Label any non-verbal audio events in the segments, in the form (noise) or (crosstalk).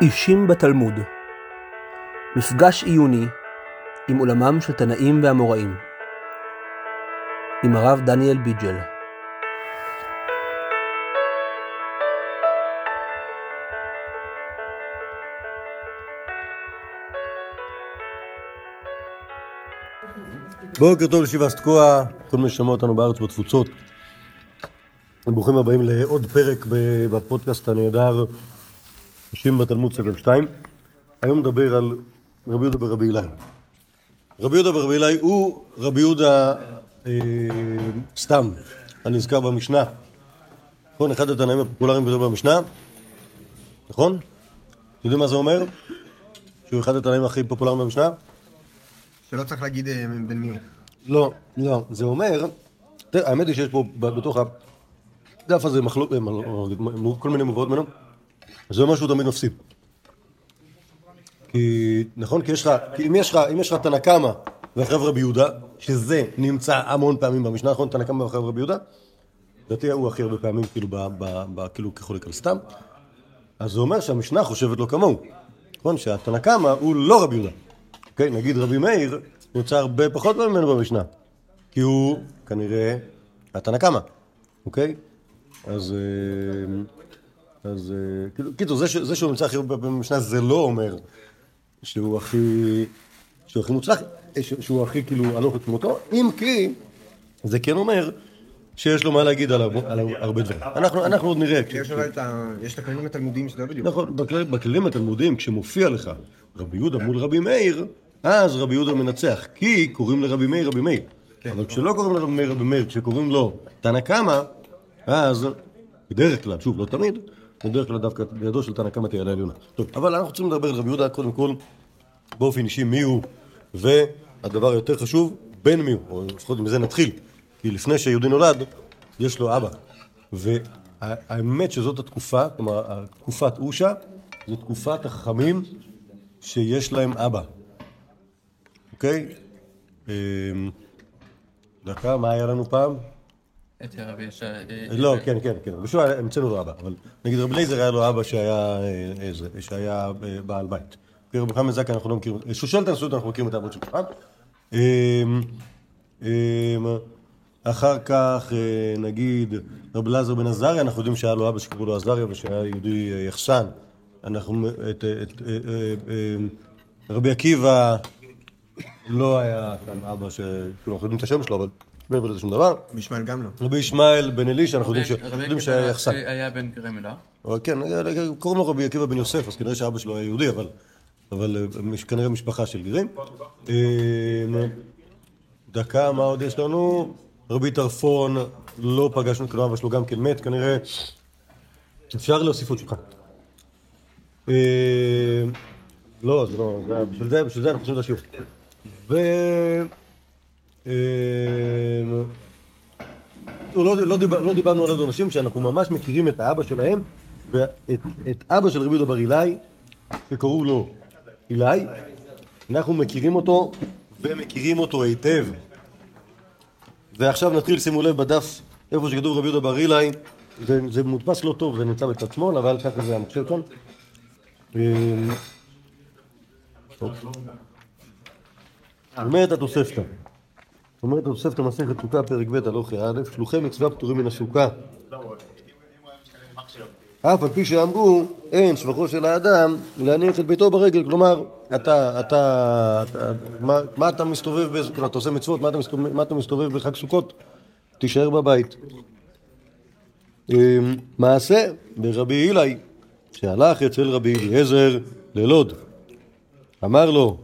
אישים בתלמוד. מפגש עיוני עם עולמם של תנאים ואמוראים עם הרב דניאל ביג'ל. בוקר טוב לישיבה תקוע, כל מי ששמע אותנו בארץ ובתפוצות. ברוכים הבאים לעוד פרק בפודקאסט הנהדר, נשים בתלמוד סבב 2. היום נדבר על רבי יהודה ברבי אלי. רבי יהודה ברבי אלי הוא רבי יהודה אה, סתם, הנזכר במשנה. נכון? אחד התנאים הפופולריים ביותר במשנה, נכון? אתם יודעים מה זה אומר? שהוא אחד התנאים הכי פופולריים במשנה? שלא צריך להגיד אה, בין מי הוא. לא, לא, זה אומר, האמת היא שיש פה בתוך הדף הזה מחלוק, אה, מ- כל מיני מבואות ממנו, זה אומר שהוא תמיד מפסיד. כי, נכון? כי יש לך, כי אם יש לך, אם יש לך תנא קמא ואחריו רבי יהודה, שזה נמצא המון פעמים במשנה, נכון? תנא קמא ואחריו רבי יהודה, לדעתי הוא הכי הרבה פעמים כאילו, ב, ב, ב, כאילו כחולק על סתם, אז זה אומר שהמשנה חושבת לו כמוהו, נכון? שהתנא קמא הוא לא רבי יהודה. אוקיי, נגיד רבי מאיר נמצא הרבה פחות ממנו במשנה, כי הוא כנראה התנא קמא, אוקיי? אז... אז... אה, כאילו, קיצור, זה, זה שהוא נמצא הכי הרבה פעמים במשנה זה לא אומר שהוא הכי... שהוא הכי מוצלח, אה, שהוא הכי כאילו הלוך לתמותו, אם כי זה כן אומר שיש לו מה להגיד על, הר- על הר- הרבה דברים. אנחנו, אנחנו עוד נראה. יש את ה... יש את הכללים התלמודיים שזה לא בדיוק. נכון, בכלל, בכללים התלמודיים, כשמופיע לך רבי יהודה מול רבי מאיר, אז רבי יהודה מנצח, כי קוראים לרבי מאיר רבי מאיר. אבל כשלא קוראים לרבי מאיר רבי מאיר, כשקוראים לו תנא קמא, אז בדרך כלל, שוב, לא תמיד, בדרך כלל דווקא בידו של תנא קמא תהיה על העליונה. טוב, אבל אנחנו רוצים לדבר על רבי יהודה קודם כל באופן אישי מי הוא, והדבר היותר חשוב, בן מי הוא, או לפחות מזה נתחיל, כי לפני שיהודי נולד, יש לו אבא. והאמת שזאת התקופה, כלומר, תקופת אושה, זו תקופת החכמים שיש להם אבא. אוקיי? אמ, דקה, מה היה לנו פעם? את רבי ישר... לא, כן, כן, כן. בשועה המצאנו לו אבא, אבל נגיד רבי אליעזר היה לו אבא שהיה אה, אה, בעל בית. רבי חמד זקן אנחנו לא מכירים, שושלת הנשיאות אנחנו מכירים את האבות של. אמ, אמ, אחר כך, אה, נגיד, רבי אלעזר בן עזריה, אנחנו יודעים שהיה לו אבא שקראו לו עזריה ושהיה יהודי אה, יחסן. אנחנו, את, את, אה, אה, אה, רבי עקיבא לא היה שם אבא. כאילו, אנחנו יודעים את השם שלו, אבל מעבר לזה שום דבר. בישמעאל גם לא. רבי ישמעאל בן אלישע, אנחנו יודעים שהיה יחסן. היה בן גרמלה. אבל כן, קוראים לו רבי עקיבא בן יוסף, אז כנראה שאבא שלו היה יהודי, אבל, אבל אה, כנראה משפחה של גרים. אה, דקה, מה עוד יש לנו? רבי טרפון, לא פגשנו, כאילו אבא שלו גם כן מת, כנראה. אפשר להוסיף עוד שלך. אה, לא, זה לא, זה- בשביל זה, בשביל זה אנחנו חושבים את השיעור. ו... אה, לא, לא, דיבר, לא דיברנו על עוד אנשים שאנחנו ממש מכירים את האבא שלהם ואת את אבא של רבי יהודה בר אילאי שקראו לו אילאי אנחנו מכירים אותו ומכירים אותו היטב. ועכשיו נתחיל, שימו לב בדף איפה שכתוב רבי יהודה בר אילאי זה, זה מודפס לא טוב, זה נמצא בצד שמאל אבל ככה זה המחשב כאן. אומרת התוספתא אומרת התוספתא מסכת סוכה פרק ב' הלוך א' שלוחי מצווה פטורים מן הסוכה. אף על פי שאמרו אין שבחו של האדם להניח את ביתו ברגל כלומר אתה, אתה, מה, אתה מסתובב, כלומר אתה עושה מצוות מה אתה מסתובב, בחג סוכות? תישאר בבית. אמ, מעשה ברבי אילאי שהלך אצל רבי אליעזר ללוד. אמר לו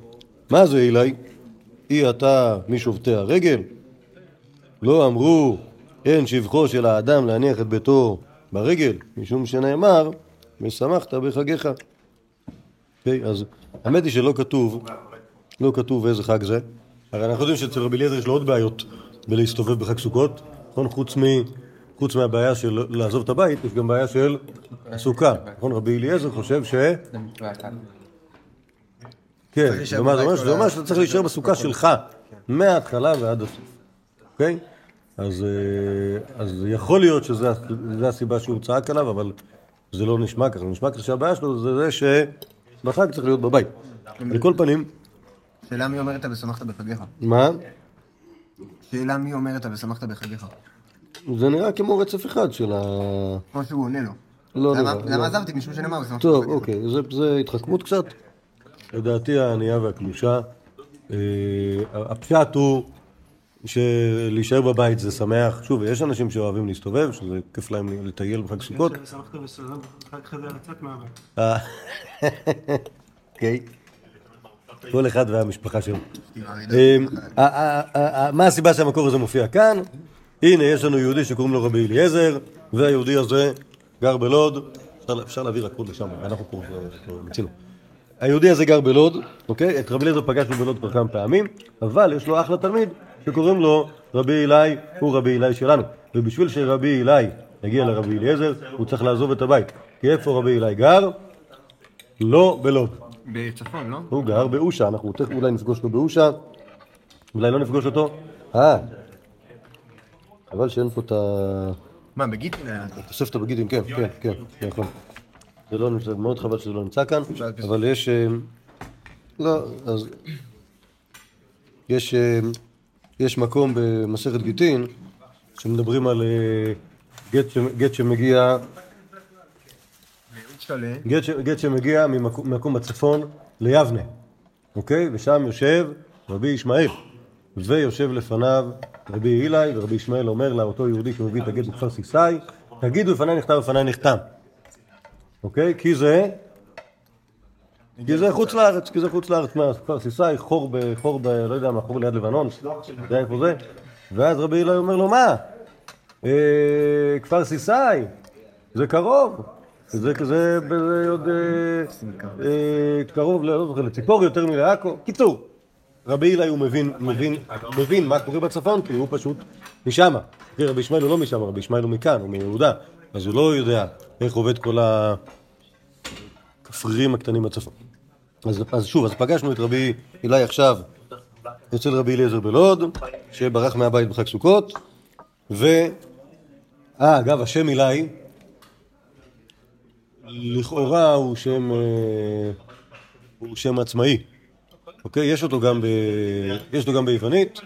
מה זה אילאי? אי אתה משובתי הרגל? לא אמרו אין שבחו של האדם להניח את ביתו ברגל, משום שנאמר ושמחת בחגיך. אוקיי, אז האמת היא שלא כתוב, לא כתוב איזה חג זה. הרי אנחנו יודעים שאצל רבי אליעזר יש לו עוד בעיות בלהסתובב בחג סוכות, נכון? חוץ, מ, חוץ מהבעיה של לעזוב את הבית, יש גם בעיה של סוכה. נכון? רבי אליעזר חושב ש... כן, זה אומר? שאתה צריך להישאר בסוכה שלך, מההתחלה ועד הסוף, אוקיי? אז, אה, אז יכול להיות שזו הסיבה שהוא צעק עליו, אבל זה לא נשמע ככה, נשמע ככה שהבעיה שלו זה זה שבחג צריך להיות בבית. על כל פנים, שאלה מי אומרת ושמחת בחגיך? מה? שאלה מי אומרת ושמחת בחגיך? זה נראה כמו רצף אחד של ה... כמו שהוא עונה לו. לא נראה. למה לא. עזבתי? משום שנאמר ושמחת טוב, בחגיך. אוקיי, זה, זה התחכמות קצת. לדעתי הענייה והקלושה. אה, הפשט הוא שלהישאר בבית זה שמח. שוב, יש אנשים שאוהבים להסתובב, שזה כיף להם לטייל בחג סוכות. שמחת לצאת מהבית. אה, אוקיי. כל אחד והמשפחה שלו. אמ, מה הסיבה שהמקור הזה מופיע כאן? הנה, יש לנו יהודי שקוראים לו רבי אליעזר, והיהודי הזה גר בלוד. אפשר- להעביר הכול לשם, אנחנו פה מיצינו. היהודי הזה גר בלוד, אוקיי? את רבי אליעזר פגשנו בלוד כבר כמה פעמים, אבל יש לו אחלה תלמיד שקוראים לו רבי אלי, הוא רבי אלי שלנו. ובשביל שרבי אלי יגיע לרבי אליעזר, הוא צריך לעזוב את הבית. כי איפה רבי אלי גר? לא בלוד. בצפון, לא? הוא גר באושה, אנחנו תכף אולי נפגוש אותו באושה, אולי לא נפגוש אותו. אה, חבל שאין פה את ה- מה, בגיט? התוספת הבגידים, כן, כן, כן, כן, נכון. זה לא נמצא, מאוד חבל שזה לא נמצא כאן, אבל יש... אה, לא, אז... יש, אה, יש מקום במסכת גיטין שמדברים על אה, גט ש- גט שמגיע. גט, ש, גט שמגיע ממקום, בצפון ליבנה, אוקיי? ושם יושב רבי ישמעאל, ויושב לפניו רבי אילי, ורבי ישמעאל אומר לאותו יהודי שמביא את הגט בכפר סיסאי, תגידו לפניי נכתב לפניי נחתם, אוקיי? כי זה... כי זה חוץ לארץ, כי זה חוץ לארץ, מה, כפר סיסאי, חור ב... חור ב... לא יודע מה, חור ליד לבנון, זה איפה זה? ואז רבי אילי אומר לו, מה? אה, כפר סיסאי, זה קרוב, זה כזה, זה עוד אה, אה, קרוב, לא זוכר, לציפור יותר מלעכו. קיצור, רבי אילי הוא מבין, מבין, מבין מה קורה בצפון, כי הוא פשוט משמה. רבי ישמעאל הוא לא משם, רבי ישמעאל הוא מכאן, הוא מיהודה, אז הוא לא יודע איך עובד כל הכפרירים הקטנים בצפון. אז, אז שוב, אז פגשנו את רבי אילי עכשיו אצל רבי אליעזר בלוד, שברח מהבית בחג סוכות, ו... אה, אגב, השם אילי, לכאורה הוא שם, אה, הוא שם עצמאי, אוקיי? יש אותו גם, ב, יש אותו גם ביוונית.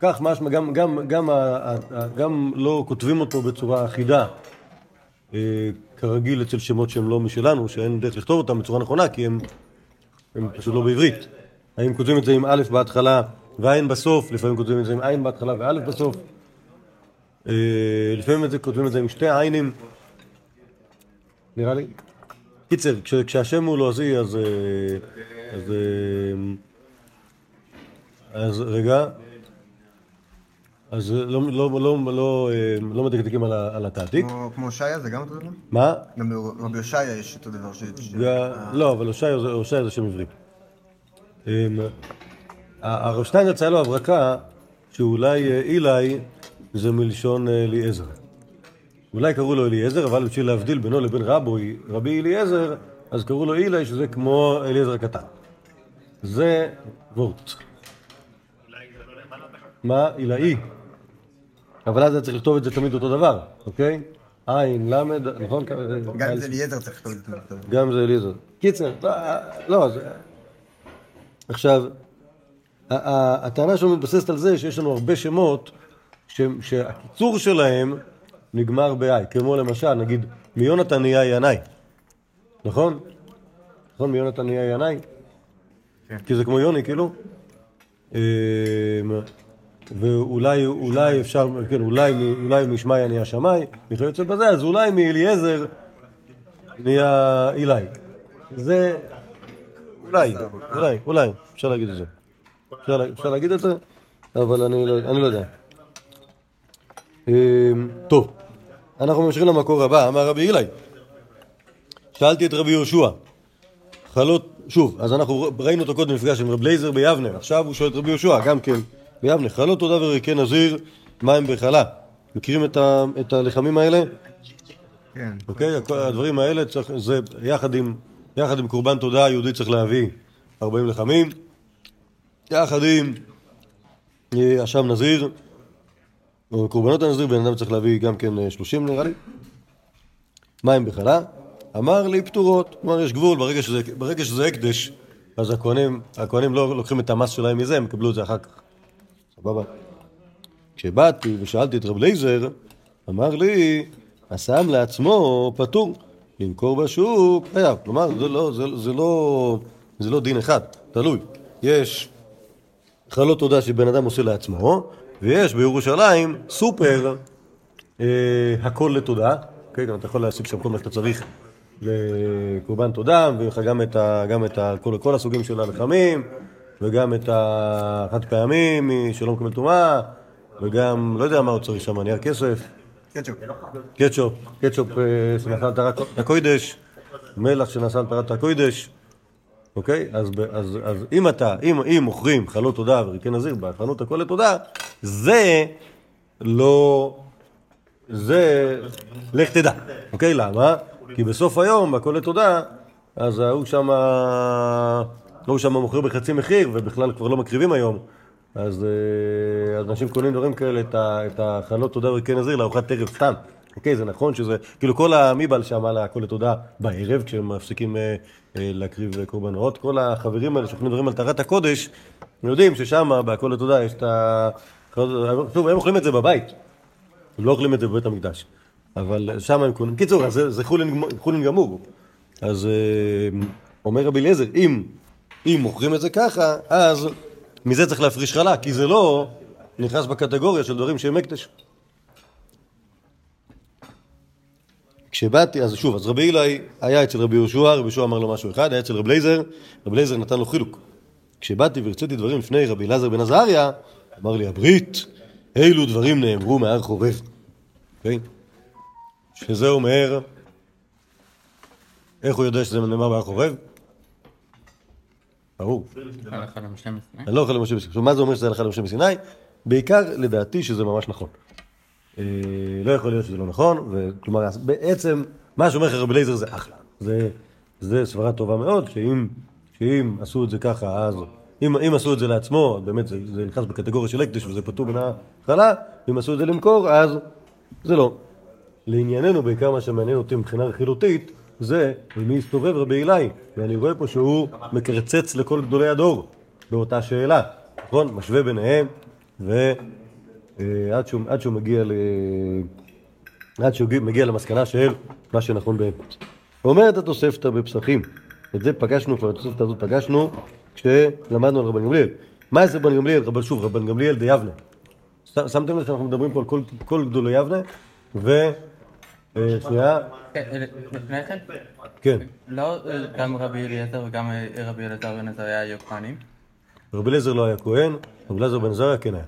כך משמע, גם, גם, גם, גם לא כותבים אותו בצורה אחידה, אה, כרגיל אצל שמות שהם לא משלנו, שאין דרך לכתוב אותם בצורה נכונה, כי הם, הם פשוט לא בעברית. האם כותבים את זה עם א' בהתחלה ועין בסוף, לפעמים כותבים את זה עם עין בהתחלה וא' בסוף. אה, לפעמים את זה, כותבים את זה עם שתי עיינים, נראה לי. קיצר, כש, כשהשם הוא לועזי, אז... אה, אז... אה, אז רגע. אז לא, לא, לא, לא, אה, לא מדקדקים על, על התעתיק. כמו- כמו הושעיה זה גם אותו דבר? מה? גם ברבי הושעיה יש אותו דבר ש... ש- זה- לא, אבל הושעיה זה- זה שם עברי. אמ, הרב שטיין יצא לו הברקה שאולי אה, אילי זה מלשון אה, אליעזר. אולי קראו לו אליעזר, אבל בשביל להבדיל בינו לבין רבוי, רבי אליעזר, אז קראו לו אילי שזה כמו אליעזר הקטן. זה וורט. מה? אילאי. אבל אז היה צריך לכתוב את זה תמיד אותו דבר, אוקיי? עין, למד, נכון? גם אם זה אליעזר צריך לכתוב את זה. גם זה אליעזר. קיצר, לא, לא, זה... עכשיו, ה- ה- הטענה שלנו מתבססת על זה שיש לנו הרבה שמות שהקיצור שלהם נגמר ב-I, כמו למשל, נגיד, מיונתן נהיה ינאי, נכון? נכון, מיונתן נהיה ינאי? כי זה כמו יוני, כאילו? ואולי, אולי אפשר, כן, אולי, אולי משמעיה נהיה שמאי, וכיוצא בזה, אז אולי מאליעזר נהיה אילי. זה... אולי, אולי, אולי, אפשר להגיד את זה. אפשר, אפשר להגיד את זה, אבל אני לא, אני לא יודע. אמ, טוב, אנחנו ממשיכים למקור הבא, אמר רבי אילי. שאלתי את רבי יהושע, חלות, שוב, אז אנחנו ראינו אותו קודם מפגש עם רב לייזר ביבנה, עכשיו הוא שואל את רבי יהושע, גם כן ביבנה, חלות תודה וריקי נזיר, מים בחלה. מכירים את, ה, את הלחמים האלה? כן. אוקיי? הדברים האלה, צריך, זה יחד עם, יחד עם קורבן תודה, היהודי צריך להביא 40 לחמים, יחד עם אה, אשם נזיר, או קורבנות הנזיר, בן אדם צריך להביא גם כן אה, 30 נראה לי, מים בחלה, אמר לי פטורות. כלומר, יש גבול, ברגע שזה, ברגע שזה הקדש, אז הכהנים, הכהנים לא לוקחים את המס שלהם מזה, הם יקבלו את זה אחר כך. סבבה? כשבאתי ושאלתי את רב לייזר, אמר לי, השם לעצמו פטור, למכור בשוק חייב. כלומר, זה לא, זה, זה, לא, זה לא דין אחד, תלוי. יש חלות תודה שבן אדם עושה לעצמו, ויש בירושלים סופר אה, הכל לתודה. כן, גם אתה יכול להשיג שם כל מה שאתה צריך לקורבן תודה, ויש לך גם את, ה, גם את ה, כל, כל הסוגים של הלחמים, וגם את החד פעמים מי שלא מקבל טומאה, וגם, לא יודע מה עוד צריך שם, נייר כסף. קטשופ. קטשופ, קטשופ אה, שנעשה על טהרת הקוידש, מלח שנעשה על טהרת הקוידש, אוקיי? אז, אז, אז אם אתה, אם, אם מוכרים חלות תודה וריקי נזיר בחנות הכל לתודה, זה לא, זה, לך תדע, אוקיי? למה? כי בסוף היום, בכל לתודה, אז ההוא שם, ההוא שם מוכר בחצי מחיר, ובכלל כבר לא מקריבים היום. אז אה, אנשים קונים דברים כאלה, את החלות תודה וריקי נזיר לארוחת ערב סתם. אוקיי, זה נכון שזה, כאילו כל המיבל שם על הכל לתודה בערב, כשהם מפסיקים אה, אה, להקריב קורבנות, כל החברים האלה שאוכלים דברים על טהרת הקודש, הם יודעים ששם בהכל לתודה יש את ה... שוב, הם אוכלים את זה בבית, הם לא אוכלים את זה בבית המקדש, אבל שם הם קונים. קיצור, זה, חולין, גמור-. אז אומר רבי אליעזר, אם, אם מוכרים את זה ככה, אז מזה צריך להפריש חלה, כי זה לא נכנס בקטגוריה של דברים שהם הקדש. כשבאתי, אז שוב, אז רבי אילאי היה אצל רבי יהושע, רבי יהושע אמר לו משהו אחד, היה אצל רבי אליעזר, רבי אליעזר נתן לו חילוק. כשבאתי והרציתי דברים לפני רבי אלעזר בן עזריה, אמר לי הברית, אילו דברים נאמרו מהר חורב. אוקיי? שזה אומר, איך הוא יודע שזה נאמר בהר חורב? ברור. הלכה לא יכול למשה מסיני. מה זה אומר שזה הלכה למשה מסיני? בעיקר, לדעתי, שזה ממש נכון. אה, לא יכול להיות שזה לא נכון, וכלומר, בעצם, מה שאומר לך רבי אליעזר זה אחלה. זה, זה סברה טובה מאוד, שאם, עשו את זה ככה, אז... אם, אם עשו את זה לעצמו, באמת זה, זה נכנס בקטגוריה של הקדש וזה פטור מן ההתחלה, אם עשו את זה למכור, אז זה לא. לענייננו, בעיקר מה שמעניין אותי מבחינה רכילותית, זה במי הסתובב רבי אילאי, ואני רואה פה שהוא מקרצץ לכל גדולי הדור באותה שאלה, נכון? משווה ביניהם, ועד שהוא, עד שהוא מגיע ל... עד שהוא מגיע למסקנה של מה שנכון באמת. אומרת התוספתא בפסחים, את זה פגשנו, כבר את התוספתא הזאת פגשנו כשלמדנו על רבן גמליאל. מה זה רבן גמליאל? רבן, שוב, רבן גמליאל דיבנה. שמתם לב שאנחנו מדברים פה על כל, כל גדולי יבנה, ו... אה, שנייה, כן, אה, לפני כן, כן. לא אה, גם רבי אליעזר וגם אה, רבי אלעזר בן עזריה היו כהנים. רבי אליעזר לא היה כהן, רבי אליעזר בן עזריה כן היה.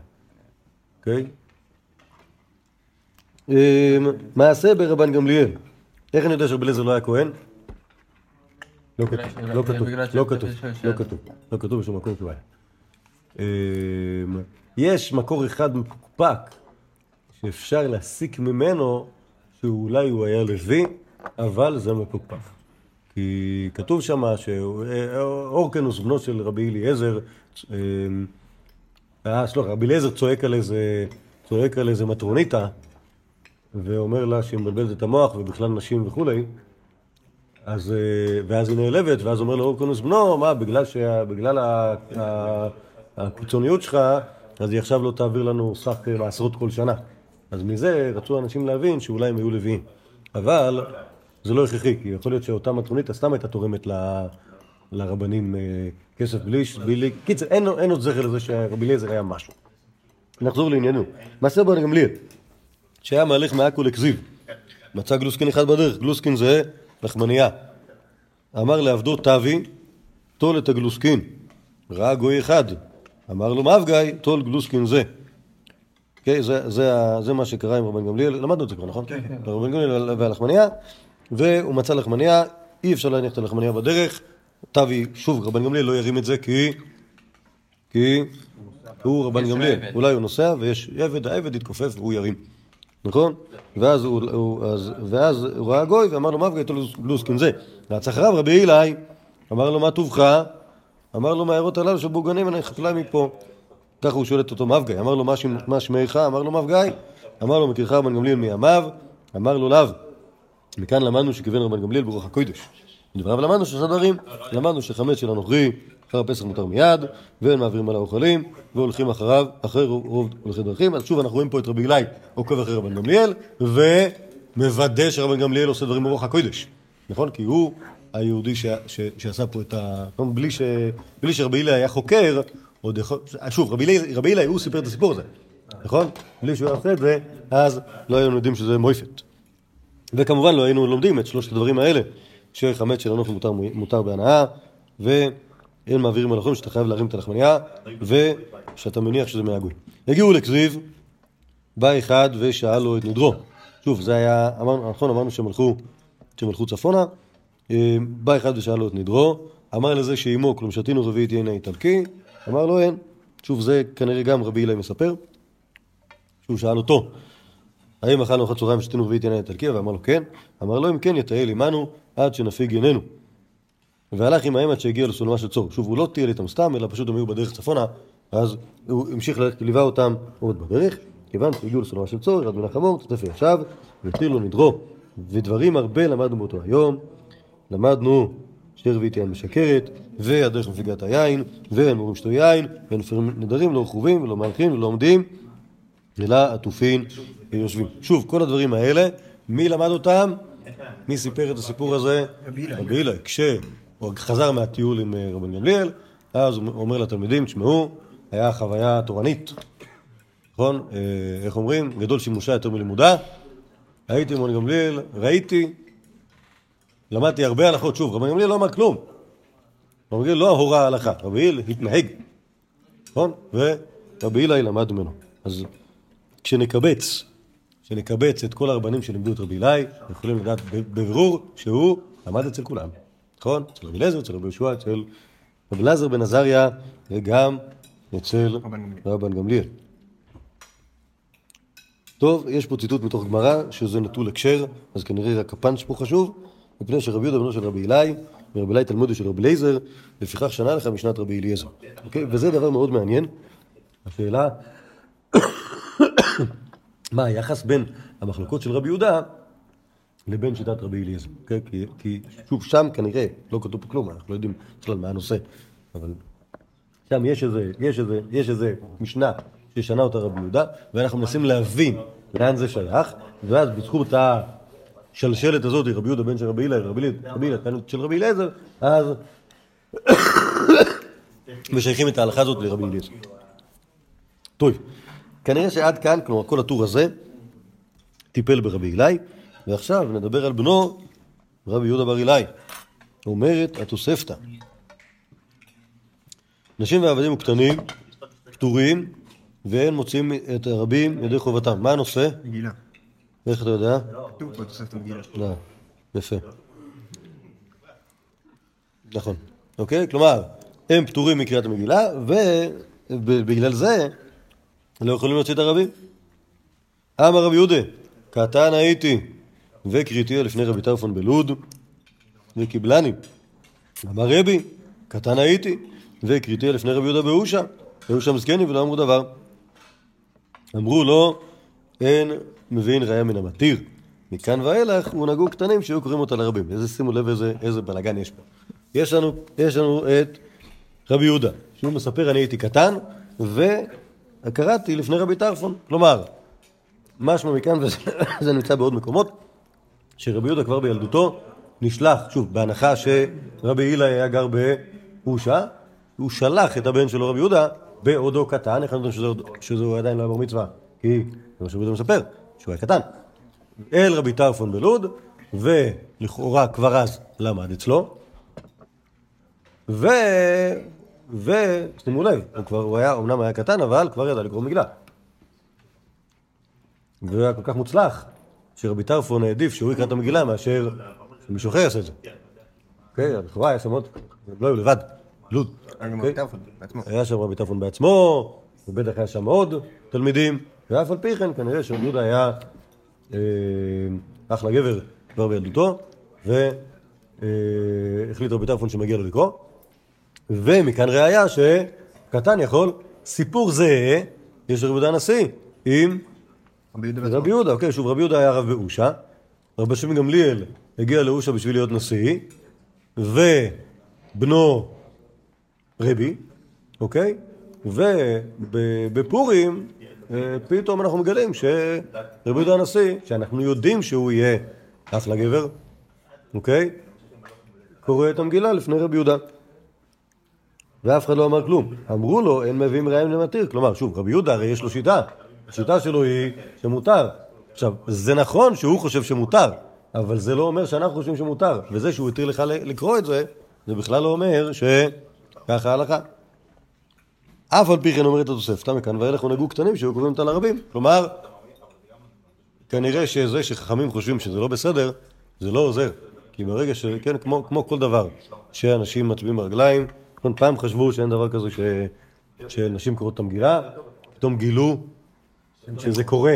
אוקיי? אמ, מעשה ברבן גמליאל. איך אני יודע שרבי אליעזר לא היה כהן? לא כתוב, לא כתוב, לא כתוב, לא כתוב, לא כתוב בשום מקום שהוא היה. אמ, יש מקור אחד מפוקפק שאפשר להסיק ממנו שאולי הוא היה לוי, אבל זה מפוקפק. כי כתוב שם שאורקנוס, בנו של רבי אליעזר, אמ, אה, סליחה, רבי אליעזר צועק על איזה, צועק על איזה מטרוניתה, ואומר לה שהיא מבלבלת את המוח ובכלל נשים וכולי, אז, אה, ואז היא נעלבת, ואז אומר לו אורקנוס בנו, מה, בגלל, שה, בגלל ה, ה, הקיצוניות שלך, אז היא עכשיו לא תעביר לנו סך אה, מעשרות כל שנה. אז מזה רצו אנשים להבין שאולי הם היו לוויים. אבל זה לא הכרחי, כי יכול להיות שאותה מטרונית סתם הייתה תורמת ל- לרבנים אה, כסף בלי... בלי... קיצר, אין, אין עוד זכר לזה שרבי אליעזר היה משהו. נחזור לענייננו. מעשה בן גמליאל, שהיה מהלך מעכו לכזיב, מצא גלוסקין אחד בדרך, גלוסקין זה לחמניה. אמר לעבדו תבי, טול את הגלוסקין. ראה גוי אחד, אמר לו מאב-גיא, טול גלוסקין זה. אוקיי, זה, זה, ה- זה מה שקרה עם רבן גמליאל, למדנו את זה כבר, נכון? כן. רבן גמליאל והלחמניה, והוא מצא לחמניה, אי אפשר להניח את הלחמניה בדרך, תבי, שוב, רבן גמליאל לא ירים את זה כי... כי הוא רבן יש גמליאל, עבד. אולי הוא נוסע ויש עבד, העבד יתכופף והוא ירים, נכון? ואז הוא, הוא, אז, ואז הוא ראה גוי ואמר לו מה וגאי לוסקין זה. רץ אחריו רבי אילאי, אמר לו מה טובך? אמר לו מהערות הללו שבוגנים אני חקלאי מפה. ככה הוא שואל את אותו מבגאי, אמר לו מה, שמ- מה שמך? אמר לו מבגאי, אמר לו מכירך רבן גמליאל מימיו, אמר לו לאו. מכאן למדנו שכיוון רבן גמליאל ברוח הקודש. מדבריו למדנו שלושה דברים, למדנו שחמץ של הנוכרי אחר הפסח מותר מיד, ואין מעבירים על האוכלים, והולכים אחריו, אחרי רוב הולכי דרכים. אז שוב אנחנו רואים פה את רבי אלי עוקב אחרי רבן גמליאל, ומוודא שרבן גמליאל עושה דברים ברוח הקודש. נכון? כי הוא היהודי ש, ש, שעשה פה את ה... בלי, ש, בלי שרבי אלי היה חוקר, עוד יכול... שוב, רבי אלי הוא סיפר את הסיפור הזה, נכון? בלי שהוא היה עושה את זה, אז לא היינו יודעים שזה מויפת. וכמובן לא היינו לומדים את שלושת הדברים האלה, שחמץ של אנוכי מותר, בהנאה, ואין מעבירים החום שאתה חייב להרים את הלחמניה, ושאתה מניח שזה מהגוי. הגיעו לכזיב, בא אחד ושאל לו את נדרו. שוב, זה היה, אמרנו, נכון, אמרנו שהם הלכו, שהם הלכו צפונה, אה, בא אחד ושאל לו את נדרו, אמר לזה שאימו, כלום שתינו רביעית יין האיטלקי, אמר לו אין. שוב, זה כנראה גם רבי אלי מספר, שהוא שאל אותו, האם אכלנו אחת צהריים ושתינו רביעית יין האיטלקי? ואמר לו כן. אמר לו אם כן יטייל עמנו עד שנפיג עינינו. והלך עמהם עד שהגיע לסולמה של צור. שוב, הוא לא טייל איתם סתם, אלא פשוט הם היו בדרך צפונה, אז הוא המשיך ללכת, ליווה אותם עוד בדרך, כיוון שהגיעו לסולמה של צור, ירד מן החמור, צטף וישב, והתיר לו נדרו. ודברים הרבה למדנו באותו היום. למדנו שתי רביעית יין משקרת, והדרך מפיגת היין, ואין מורים שתו יין, ואין מפרים נדרים, לא רכובים ולא מהלכים ולא עומדים, אלא עטופים ויושבים. שוב, כל הדברים האלה, מי למד אותם? מי סיפר את הסיפור הזה? רבי אילן. כשהוא חזר מהטיול עם אה, רבן גמליאל, אז הוא אומר לתלמידים, תשמעו, היה חוויה תורנית, נכון? אה, איך אומרים? גדול שימושה יותר מלימודה. הייתי עם רבן גמליאל, ראיתי, למדתי הרבה הלכות. שוב, רבן גמליאל לא אמר כלום. רבן גמליאל לא הורה הלכה, רבי אילן התנהג, נכון? ורבי אילן למד ממנו. אז כשנקבץ, כשנקבץ את כל הרבנים שלימדו את רבי אנחנו יכולים לדעת בבירור שהוא למד אצל כולם, נכון? אצל רבי אליעזר, אצל רבי יהושע, אצל רבי אלעזר בן עזריה, וגם אצל גמליאל. רבן גמליאל. טוב, יש פה ציטוט מתוך גמרא, שזה נטול הקשר, אז כנראה רק הפאנץ' פה חשוב, מפני שרבי יהודה בנו של רבי אלי, ורבי אלי תלמודו של רבי אליעזר, לפיכך שנה לך משנת רבי אליעזר. אוקיי? וזה דבר מאוד מעניין. השאלה, (coughs) מה היחס בין המחלוקות של רבי יהודה לבין שיטת רבי אליעזר. אוקיי? כי, כי שוב, שם כנראה לא כתוב פה כלום, אנחנו לא יודעים בכלל מה הנושא, אבל שם יש איזה, יש איזה, יש איזה משנה ששנה אותה רבי יהודה, ואנחנו מנסים להבין לאן זה שייך, ואז בזכות השלשלת הזאת, רבי יהודה בן של רבי אליעזר, רבי אליעזר של רבי אליעזר, אז (coughs) משייכים את ההלכה הזאת לרבי אליעזר. טוב, כנראה שעד כאן, כלומר כל הטור הזה, טיפל ברבי אלי, ועכשיו נדבר על בנו, רבי יהודה בר אלי. אומרת התוספתא, נשים ועבדים וקטנים פטורים ואין מוצאים את הרבים ידי חובתם. מה הנושא? מגילה. איך אתה יודע? כתוב פה תוספת המגילה. לא, יפה. נכון. אוקיי? כלומר, הם פטורים מקריאת המגילה, ובגלל זה לא יכולים להוציא את הרבים. אמר רבי יהודה, קטן הייתי, וקריאתיה לפני רבי טרפון בלוד, וקיבלני. אמר רבי, קטן הייתי, וקריאתיה לפני רבי יהודה באושה, היו שם זקנים ולא אמרו דבר. אמרו לו, אין מבין ראיה מן המתיר. מכאן ואילך הונהגו קטנים שהיו קוראים אותה לרבים. איזה, שימו לב איזה, איזה בלאגן יש פה. יש לנו, יש לנו את רבי יהודה, שהוא מספר אני הייתי קטן, וקראתי לפני רבי טרפון. כלומר, משמע מכאן, וזה (laughs) נמצא בעוד מקומות, שרבי יהודה כבר בילדותו נשלח, שוב, בהנחה שרבי הילה היה גר באושה, הוא שלח את הבן שלו רבי יהודה בעודו קטן, איך אני יודע שזה, עדיין לא היה בר מצווה? כי זה מה שרבי יהודה מספר, שהוא היה קטן. אל רבי טרפון בלוד, ולכאורה כבר אז למד אצלו, ו... ו... שימו לב, הוא כבר, הוא היה, אמנם היה קטן, אבל כבר ידע לקרוא מגילה. והוא היה כל כך מוצלח, שרבי טרפון העדיף שהוא יקרא את המגילה מאשר שמישהו אחר יעשה את זה. אוקיי, לכאורה היה שם עוד, לא היו לבד, לוד. אוקיי? היה שם רבי טרפון בעצמו, ובטח היה שם עוד תלמידים, ואף על פי כן כנראה שרבי יהודה היה אה, אחלה גבר כבר בילדותו, והחליט רבי טרפון שמגיע לו לקרוא, ומכאן ראיה שקטן יכול, סיפור זה יש לרבי יהודה הנשיא עם רבי יהודה. רבי אוקיי, שוב, רבי יהודה היה רב באושה, רבי שמעון גמליאל הגיע לאושה בשביל להיות נשיא, ובנו רבי, אוקיי? ובפורים פתאום אנחנו מגלים שרבי יהודה הנשיא, שאנחנו יודעים שהוא יהיה אחלה גבר, אוקיי? קורא את המגילה לפני רבי יהודה. ואף אחד לא אמר כלום. אמרו לו, אין מביאים ראיים למתיר. כלומר, שוב, רבי יהודה הרי יש לו שיטה. השיטה שלו היא שמותר. עכשיו, זה נכון שהוא חושב שמותר, אבל זה לא אומר שאנחנו חושבים שמותר. וזה שהוא התיר לך לקרוא את זה, זה בכלל לא אומר שככה ההלכה. אף על פי כן אומרת התוספתא, מכאן ואילך ונהגו קטנים שהיו קוראים אותה לרבים. כלומר, כנראה שזה שחכמים חושבים שזה לא בסדר, זה לא עוזר. כי ברגע ש... כן, כמו, כמו כל דבר, שאנשים מצביעים ברגליים, נכון, פעם חשבו שאין דבר כזה ש... שנשים קוראות את המגילה, פתאום גילו שזה קורה,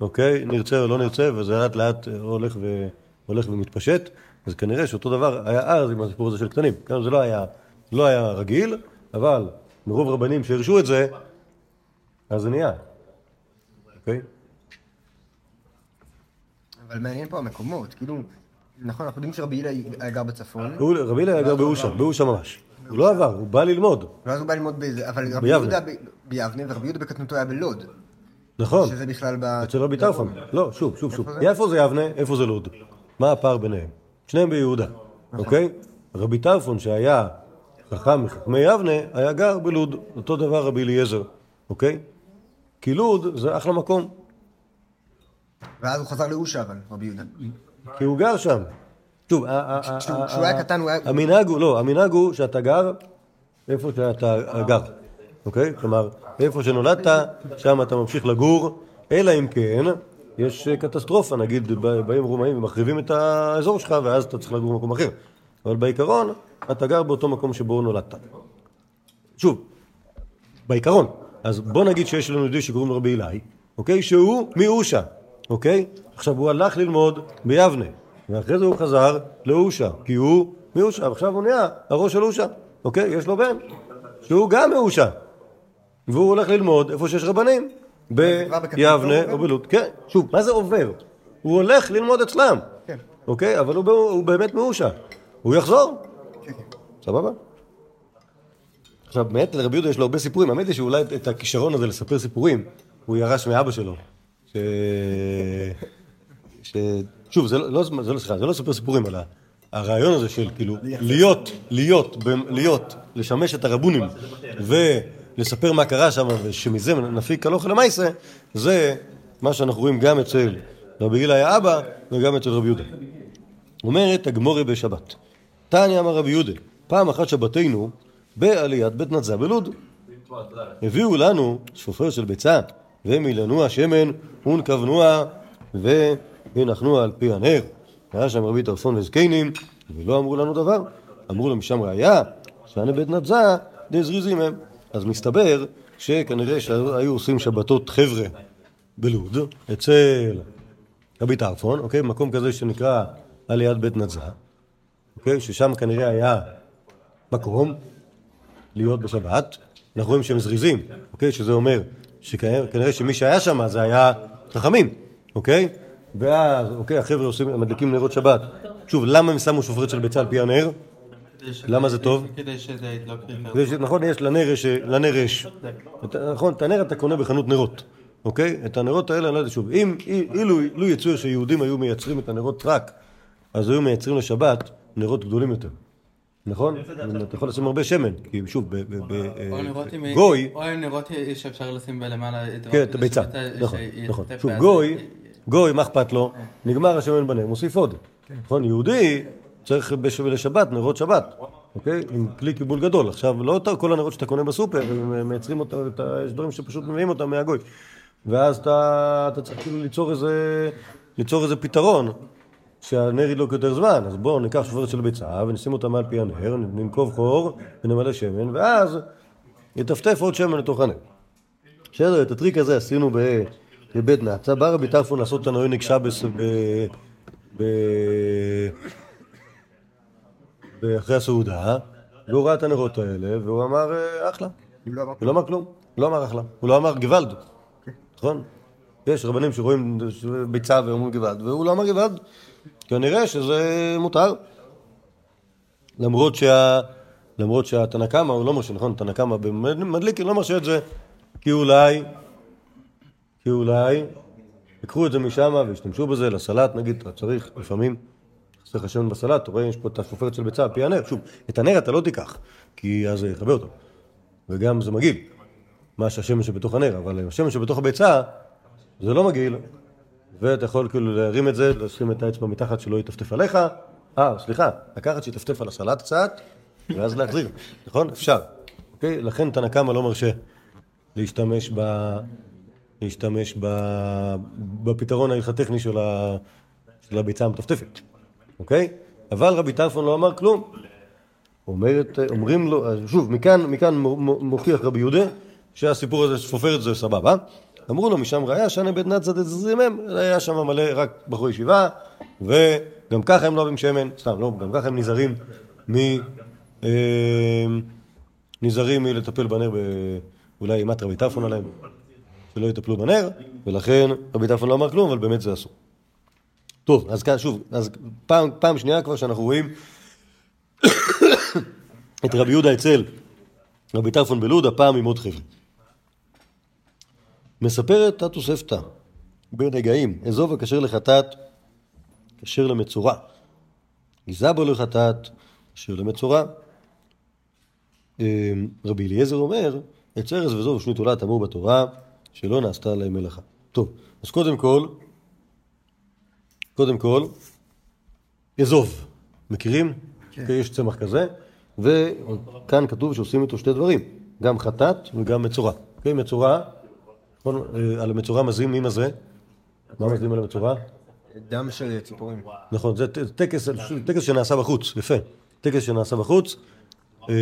אוקיי? נרצה או לא נרצה, וזה לאט לאט הולך, ו... הולך ומתפשט, אז כנראה שאותו דבר היה אז עם הסיפור הזה של קטנים. כן, זה לא היה, לא היה רגיל, אבל מרוב רבנים שהרשו את זה, אז זה נהיה, אוקיי? אבל מעניין פה המקומות, כאילו, נכון, אנחנו יודעים שרבי הילה היה גר בצפון, רבי אליהו היה גר באושה, באושה ממש. הוא לא עבר, הוא בא ללמוד, ואז הוא בא ללמוד באיזה, אבל רבי. יהודה ביבנה, ורבי יהודה בקטנותו היה בלוד, נכון, שזה בכלל ב... אצל רבי טרפון. לא, שוב, שוב, שוב. איפה זה יבנה, איפה זה לוד? מה הפער ביניהם? שניהם ביהודה, אוקיי? רבי טרפון שהיה חכם מחכמי יבנה, היה גר בלוד, אותו דבר רבי אליעזר, אוקיי? כי לוד זה אחלה מקום, ואז הוא חזר לאושה, אבל, רבי יהודה. כי הוא גר שם. שוב, כשהוא- היה קטן הוא היה- המנהג הוא, לא, המנהג הוא שאתה גר איפה שאתה גר, אוקיי? כלומר, איפה שנולדת, שם אתה ממשיך לגור, אלא אם כן, יש קטסטרופה, נגיד באים רומאים ומחריבים את האזור שלך, ואז אתה צריך לגור במקום אחר. אבל בעיקרון, אתה גר באותו מקום שבו נולדת. שוב, בעיקרון. אז בוא נגיד שיש לנו יהודי שקוראים לו רבי אלי, אוקיי? שהוא מאושה, אוקיי? עכשיו הוא הלך ללמוד ביבנה, ואחרי זה הוא חזר לאושה, כי הוא מאושה, ועכשיו הוא נהיה הראש של אושה, אוקיי? יש לו בן, שהוא גם מאושה, והוא הולך ללמוד איפה שיש רבנים, ביבנה? או בלוד. כן, שוב, מה זה עובר? הוא הולך ללמוד אצלם, כן. אוקיי? אבל הוא, הוא באמת מאושה. הוא יחזור, סבבה? עכשיו, באמת לרבי יהודה יש לו הרבה סיפורים, האמת היא שאולי את הכישרון הזה לספר סיפורים, הוא ירש מאבא שלו. ש... ש... שוב, זה לא, לא, זה לא, סליחה, זה לא לספר סיפורים, אלא הרעיון הזה של כאילו להיות, להיות, להיות, לשמש את הרבונים ולספר מה קרה שם ושמזה נפיק הלוך למעשה, זה מה שאנחנו רואים גם אצל רבי הילה היה אבא וגם אצל רבי יהודה. אומרת הגמורי בשבת, תניא אמר רבי יהודה, פעם אחת שבתנו בעליית בית נצה בלוד. הביאו לנו שופר של ביצה, ומילנוע שמן, ונקבנוע, והנחנו על פי הנר. היה שם רבי טרפון וזקנים, ולא אמרו לנו דבר. אמרו להם שם ראיה, שאני בית נצה, דזריזים הם. אז מסתבר שכנראה שהיו עושים שבתות חבר'ה בלוד, אצל רבי טרפון, אוקיי? מקום כזה שנקרא עליית בית נצה, אוקיי? ששם כנראה היה מקום להיות בשבת. אנחנו רואים שהם זריזים, אוקיי? שזה אומר שכנראה שמי שהיה שם זה היה חכמים, אוקיי? ואז, אוקיי, החבר'ה עושים, מדליקים נרות שבת. שוב, למה הם שמו שופרת של ביצה על פי הנר? למה זה טוב? כדי שזה ש- נכון, יש לנר יש, לנר יש. נכון, את הנר אתה קונה בחנות נרות, אוקיי? את הנרות האלה, אני לא יודע, שוב, אם, אי- אילו, אילו יצויר שיהודים היו מייצרים את הנרות רק, אז היו מייצרים לשבת נרות גדולים יותר. נכון? אתה יכול לשים הרבה שמן, כי שוב, עם... גוי, או עם נרות שאפשר לשים בלמעלה את כן, את הביצה, נכון, נכון. שוב, גוי, גוי, מה אכפת לו? נגמר השמן בנר, מוסיף עוד. נכון, יהודי צריך לשבת, נרות שבת, אוקיי? עם כלי קיבול גדול. עכשיו, לא כל הנרות שאתה קונה בסופר, הם מייצרים אותם, יש דברים שפשוט מביאים אותם מהגוי. ואז אתה אתה צריך כאילו ליצור איזה פתרון. שהנר ידלוק יותר זמן, אז בואו ניקח שפופרת של ביצה ונשים אותה מעל פי הנר, ננקוב חור ונמלא שמן, ואז יטפטף עוד שמן לתוך הנר. בסדר, את הטריק הזה עשינו בבית נתזה, בא רבי טרפון לעשות את אונג שבס ב... ב... ב- אחרי הסעודה, והוא ראה את הנרות האלה, והוא אמר, "אה, אחלה. לא הוא לא אמר כלום, הוא לא אמר אחלה, הוא לא אמר גוואלד, נכון? יש רבנים שרואים ביצה ואומרים גבעד, והוא לא אמר גבעד, כנראה שזה מותר. למרות שה... למרות שהתנא קמא הוא לא מרשה, נכון? תנא קמא במדליקי לא מרשה את זה, כי אולי, כי אולי, ייקחו את זה משם וישתמשו בזה לסלט, נגיד, אתה צריך לפעמים, חסר לך שמן בסלט, אתה רואה, יש פה את השופרת של ביצה, פי הנר. שוב, את הנר אתה לא תיקח, כי אז זה יכבה אותו. וגם זה מגעיל, מה שהשמן שבתוך הנר, אבל השמן שבתוך הביצה, זה לא מגעיל, ואתה יכול כאילו להרים את זה, לשים את האצבע מתחת שלא יטפטף עליך. אה, סליחה, לקחת שיטפטף על הסלט קצת, ואז להחזיר, נכון? אפשר. אוקיי? לכן תנא קמא לא מרשה להשתמש ב... להשתמש ב... בפתרון ההלכת-טכני של, ה... של הביצה המטפטפת, אוקיי? אבל רבי טרפון לא אמר כלום. אומרת, אומרים לו, שוב, מכאן, מכאן מו- מו- מוכיח רבי יהודה שהסיפור הזה, שפופרת זה סבבה. אמרו לו משם ראיה, שנה בית נצא דזרימם, היה שם מלא רק בחורי ישיבה, וגם ככה הם לא אוהבים שמן, סתם, לא, גם ככה הם נזהרים מ... אה, נזהרים מלטפל בנר. אולי אימת רבי טרפון עליהם, שלא יטפלו בנר, ולכן רבי טרפון לא אמר כלום, אבל באמת זה אסור. טוב, אז כאן שוב, אז פעם, פעם שנייה כבר שאנחנו רואים (coughs) את רבי יהודה אצל רבי טרפון בלוד, הפעם עם עוד חבר'ה. מספרת התוספתא בנגעים, אזוב הכשר לחטאת, כשר למצורע. גיזה בו לחטאת, כשר למצורע. אה, רבי אליעזר אומר, עץ ארז וזוב ושנית עולת אמור בתורה, שלא נעשתה להם מלאכה. טוב, אז קודם כל, קודם כל, אזוב. מכירים? כן. יש צמח כזה, וכאן כתוב שעושים איתו שתי דברים, גם חטאת וגם מצורע. אוקיי, מצורע, על המצורע מזים, מי מזה? מה מזים על המצורע? דם של ציפורים. נכון, זה טקס, טקס שנעשה בחוץ, יפה. טקס שנעשה בחוץ, אה,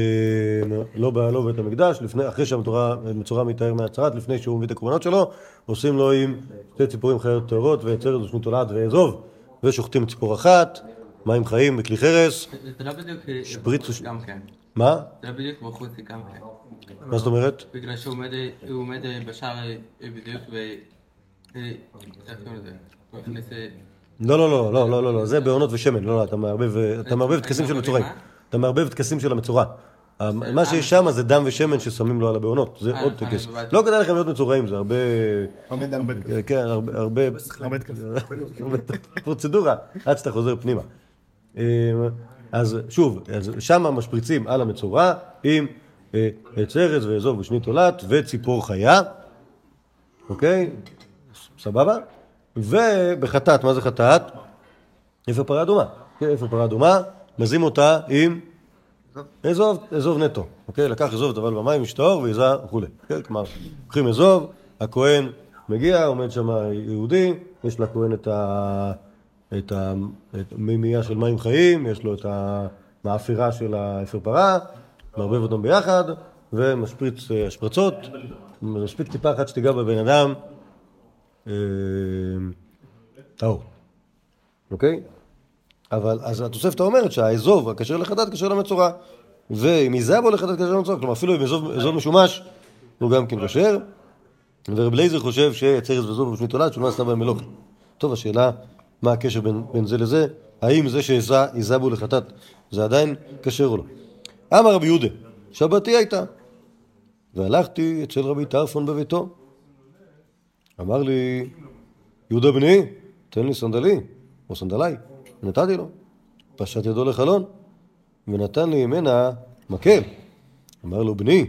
לא, לא בבית המקדש, לפני, אחרי שהמצורע מתאר מהצהרת, לפני שהוא מביא את הקורבנות שלו, עושים לו עם שתי ציפורים חיות טהורות, ועצרת ושנית תולעת ואזוב, ושוחטים ציפור אחת, מים חיים בכלי חרס. זה לא בדיוק שפריץ גם כן. מה? זה לא בדיוק בחוץ גם כן. מה זאת אומרת? בגלל שהוא עומד, עומד בשער בדיוק ו... אה, איך קוראים לזה? הוא הכניס... אה, לא, לא, לא, לא, לא, לא, לא, זה בעונות ושמן, לא, לא, אתה מערבב, טקסים של מצורעים. אתה מערבב טקסים של המצורע. מה שיש שם זה דם ושמן ששמים לו על הבעונות, זה אה, עוד טקס. לא כדאי לכם להיות מצורעים, זה הרבה... עומד דם. כן, הרבה... פרוצדורה, עד שאתה חוזר פנימה. אז שוב, אז שמה משפריצים על המצורע עם אה, עץ ארז ואזוב ושנית תולעת וציפור חיה, אוקיי? סבבה? ובחטאת, מה זה חטאת? אפר פרה אדומה. כן, אפר פרה אדומה, מזים אותה עם אזוב, אזוב נטו. אוקיי? לקח אזוב טבל במים, משטהור ועיזה וכולי. כן, כלומר, לוקחים אזוב, הכהן מגיע, עומד שם יהודי, יש לכהן את ה... את המימייה של מים חיים, יש לו את המאפירה של האפר פרה, מערבב אותם ביחד, ומשפריץ אה, השפרצות, מספיק טיפה אחת שתיגע בבן אדם, אה, טהור, אוקיי? אבל אז התוספתא אומרת שהאזוב הכשר לחטאת כשר למצורע, ואם איזבו לחטאת כשר למצורע, כלומר אפילו אם אזוב, משומש הוא גם כן כשר, ורב לייזר חושב שיצרס וזוב ושמי תולעת שהוא לא עשתה בהם מלוכה. טוב, השאלה מה הקשר בין, זה לזה, האם זה שאיזבו לחטאת זה עדיין כשר או לא. אמר רבי יהודה, שבתי הייתה, והלכתי אצל רבי טרפון בביתו. אמר לי, יהודה בני, תן לי סנדלי, או סנדלי. נתתי לו. פשט ידו לחלון, ונתן לי ממנה מקל. אמר לו, בני,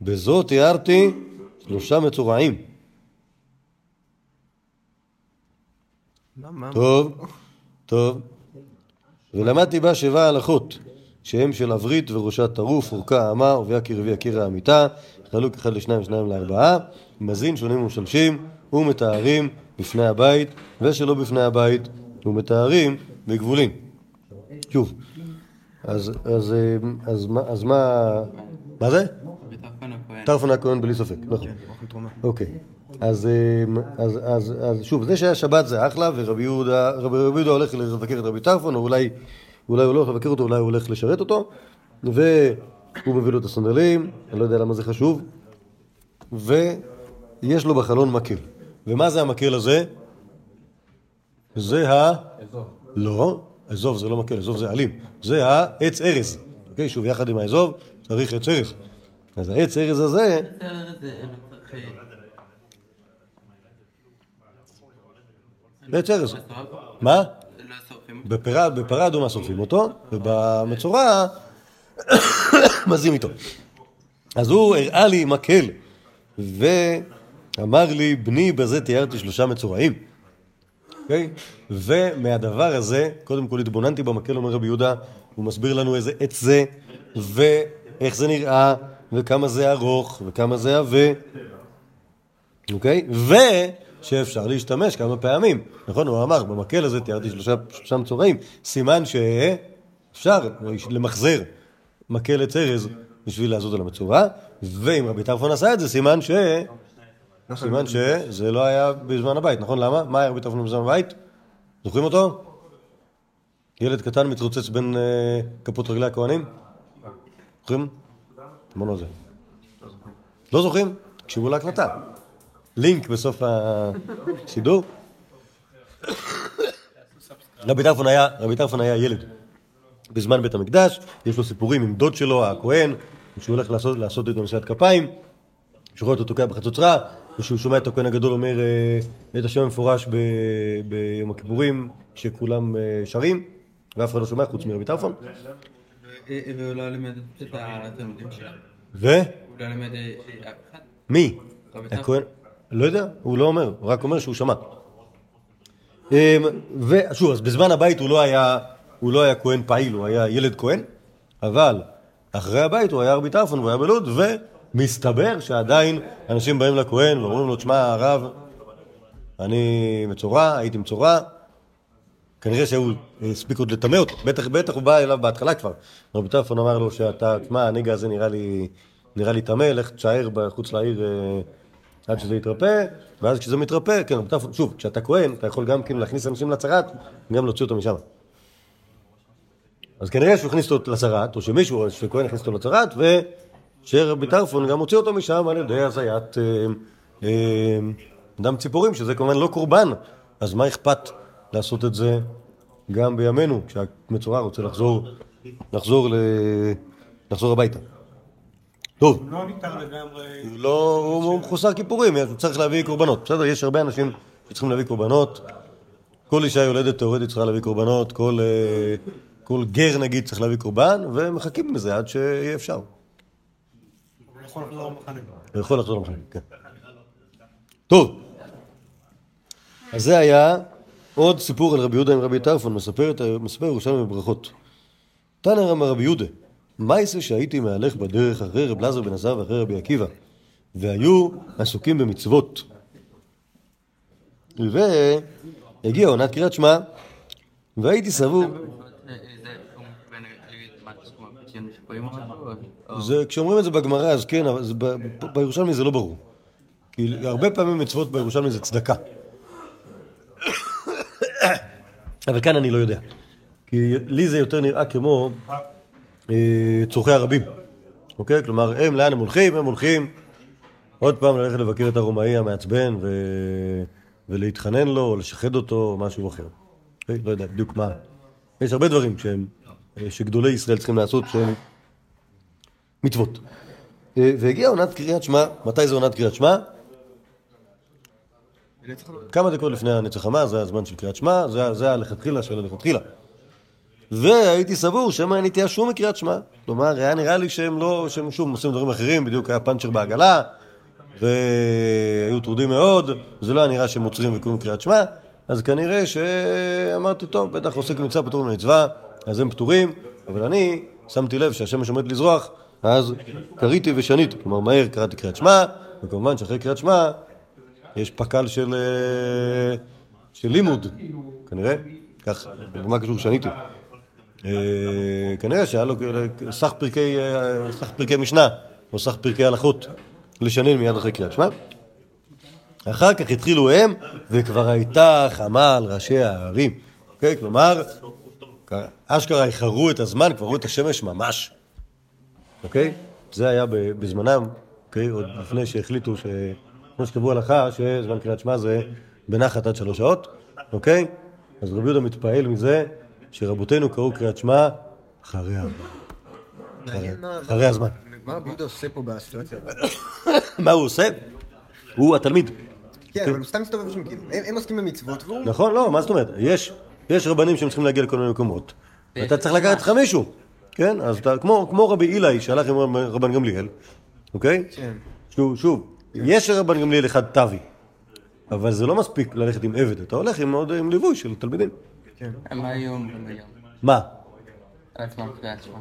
בזאת תיארתי שלושה מצורעים. טוב, טוב. ולמדתי בה שבע הלכות, שהם של עברית וראשת טרוף, אורכה אמה, ויקיר ויקיר האמיתה, חלוק אחד לשניים ושניים לארבעה, מזין שונים ומשלשים, ומתארים בפני הבית, ושלא בפני הבית, ומתארים בגבולים. שוב, אז, אז, אז, אז מה... מה זה? טרפון הכהן בלי ספק, נכון. אוקיי. אז, אז, אז, אז שוב, זה שהיה שבת זה אחלה, ורבי יהודה, רבי יהודה הולך לבקר את רבי טרפון, או אולי, אולי הוא לא הולך לבקר אותו, אולי הוא הולך לשרת אותו, והוא מביא לו את הסנדלים, אני לא יודע למה זה חשוב, ויש לו בחלון מקל. ומה זה המקל הזה? זה ה... לא, אזוב זה לא מקל, אזוב זה עלים. זה העץ ארז. אוקיי, שוב, יחד עם האזוב צריך עץ ארז. אז העץ ארז הזה. עץ ארז. מסורב? מה? בפרה, אדומה שורפים אותו, ובמצורע מזים איתו. אז הוא הראה לי מקל, ואמר לי, בני, בזה תיארתי שלושה מצורעים. אוקיי? ומהדבר הזה, קודם כל התבוננתי במקל, אומר רבי יהודה, הוא מסביר לנו איזה עץ זה, ואיך זה נראה, וכמה זה ארוך, וכמה זה עבה. אוקיי? ושאפשר להשתמש כמה פעמים. נכון, הוא אמר, במקל הזה תיארתי שלושה, שלושה מצורעים, סימן שאפשר למחזר מקל עץ ארז בשביל לעשות על המצורע, ואם רבי טרפון עשה את זה, סימן ש... סימן שזה לא היה בזמן הבית, נכון? למה? מה היה רבי טרפון בזמן הבית? זוכרים אותו? ילד קטן מתרוצץ בין אה, כפות רגלי הכהנים? זוכרים? אמרנו על זה. לא זוכרים? תקשיבו להקלטה. לינק בסוף השידור. רבי טרפון היה, רבי טרפון היה ילד בזמן בית המקדש, יש לו סיפורים עם דוד שלו, הכהן, שהוא הולך לעשות, לעשות איתו נשיאת כפיים, שהוא רואה אותו תוקע בחצוצרה, ושהוא שומע את הכהן הגדול אומר אה, את השם המפורש ב- ביום הכיפורים, שכולם אה, שרים, ואף אחד לא שומע חוץ מרבי טרפון. והוא לא לימד את התלמידים שלו. ו? הוא לא לימד אה, אף אחד. מי? הכהן? לא יודע, הוא לא אומר, הוא רק אומר שהוא שמע. אמ, ושוב, אז בזמן הבית הוא לא היה, הוא לא היה כהן פעיל, הוא היה ילד כהן, אבל אחרי הבית הוא היה רבי טרפון והוא היה בלוד, ומסתבר שעדיין אנשים באים לכהן ואומרים לו, תשמע הרב, אני מצורע, הייתי מצורע, כנראה שהוא הספיק עוד לטמא אותו, בטח, בטח הוא בא אליו בהתחלה כבר. רבי טרפון אמר לו שאתה, תשמע, הנגע הזה נראה לי, נראה לי טמא, לך תשאר בחוץ לעיר אה, עד שזה יתרפא, ואז כשזה מתרפא, כן, שוב, כשאתה כהן, אתה יכול גם כן להכניס אנשים לצרת, גם להוציא אותו משם. אז כנראה שהוא הכניס אותו לצרת, או שמישהו, שכהן הכניס אותו לצרת, ושרבי טרפון גם הוציא אותו משם על ידי הזיית אה, אה, דם ציפורים, שזה כמובן לא קורבן, אז מה אכפת לעשות את זה גם בימינו, כשהמצורע רוצה לחזור, לחזור. לחזור הביתה. טוב, לא ניתן לגמרי... הוא לא, הוא הוא מחוסר כיפורים, הוא צריך להביא קורבנות. בסדר, יש הרבה אנשים שצריכים להביא קורבנות. כל אישה יולדת תאורטית צריכה להביא קורבנות, כל, אה, כל גר נגיד צריך להביא קורבן, ומחכים לזה עד שיהיה אפשר. הוא יכול לחזור למחנה. הוא יכול לחזור למחנה, כן. טוב, אז זה היה עוד סיפור על רבי יהודה עם רבי טרפון, מספר, מספר ירושלים בברכות. תנא רמא רבי יהודה, מה יעשה שהייתי מהלך בדרך אחרי רב לזר בן עזר ואחרי רבי עקיבא, והיו עסוקים במצוות. והגיעה עונת קריאת שמע, והייתי סבור, זה כשאומרים את זה בגמרא אז כן, אבל זה, ב, ב, בירושלמי זה לא ברור. כי הרבה פעמים מצוות בירושלמי זה צדקה. (coughs) אבל כאן אני לא יודע. כי לי זה יותר נראה כמו צורכי הרבים. אוקיי? כלומר, הם לאן הם הולכים? הם הולכים עוד פעם ללכת לבקר את הרומאי המעצבן ו... ולהתחנן לו, או לשחד אותו, או משהו אחר. אוקיי? לא יודע בדיוק מה. יש הרבה דברים שהם, אה, שגדולי ישראל צריכים לעשות שהם מצוות. אה, והגיעה עונת קריאת שמע, מתי זה עונת קריאת שמע? כמה דקות לפני הנצח חמה, זה הזמן של קריאת שמע, זה, זה הלכתחילה של הלכתחילה. והייתי סבור שמא הם התייאשו מקריאת שמע. כלומר, היה נראה לי שהם לא, שהם שוב עושים דברים אחרים, בדיוק היה פאנצ'ר בעגלה, והיו טרודים מאוד, זה לא היה נראה שהם עוצרים וקוראים קריאת שמע, אז כנראה שאמרתי, טוב, בטח עוסק במצווה פטור ממצווה, אז הם פטורים, אבל אני שמתי לב שהשמש עומד לזרוח, אז קריתי ושניתי, כלומר מהר קראתי קריאת שמע, וכמובן שאחרי קריאת שמע יש פק"ל של, אה, של לימוד, כנראה, כך, במה קשור שניתי. אה, כנראה שהיה לו אה, אה, סך פרקי משנה, או סך פרקי הלכות, לשנן מיד אחרי קריאת שמע. אחר כך התחילו הם, וכבר הייתה חמה על ראשי הערים. אוקיי? כלומר, אשכרה איחרו את הזמן, כבר ראו את השמש ממש. אוקיי? זה היה בזמנם, אוקיי? עוד לפני שהחליטו. כמו שקבעו הלכה שזמן קריאת שמע זה בנחת עד שלוש שעות, אוקיי? אז רבי יהודה מתפעל מזה שרבותינו קראו קריאת שמע אחרי אחרי הזמן. מה רבי יהודה עושה פה בסיטואציה? (coughs) מה הוא עושה? הוא התלמיד. כן, אבל הוא סתם מסתובב שם כאילו. הם עוסקים במצוות והוא... נכון? לא, מה זאת אומרת? יש, יש רבנים שהם צריכים להגיע לכל מיני מקומות. ואתה צריך לקחת לך מישהו, כן? אז אתה, כמו, כמו רבי אילאי שהלך עם רב- רבן גמליאל, אוקיי? כן. שוב, שוב, יש רבן גמליאל אחד תווי, אבל זה לא מספיק ללכת עם עבד, אתה הולך עם עוד עם ליווי של תלמידים. מה היום? מה?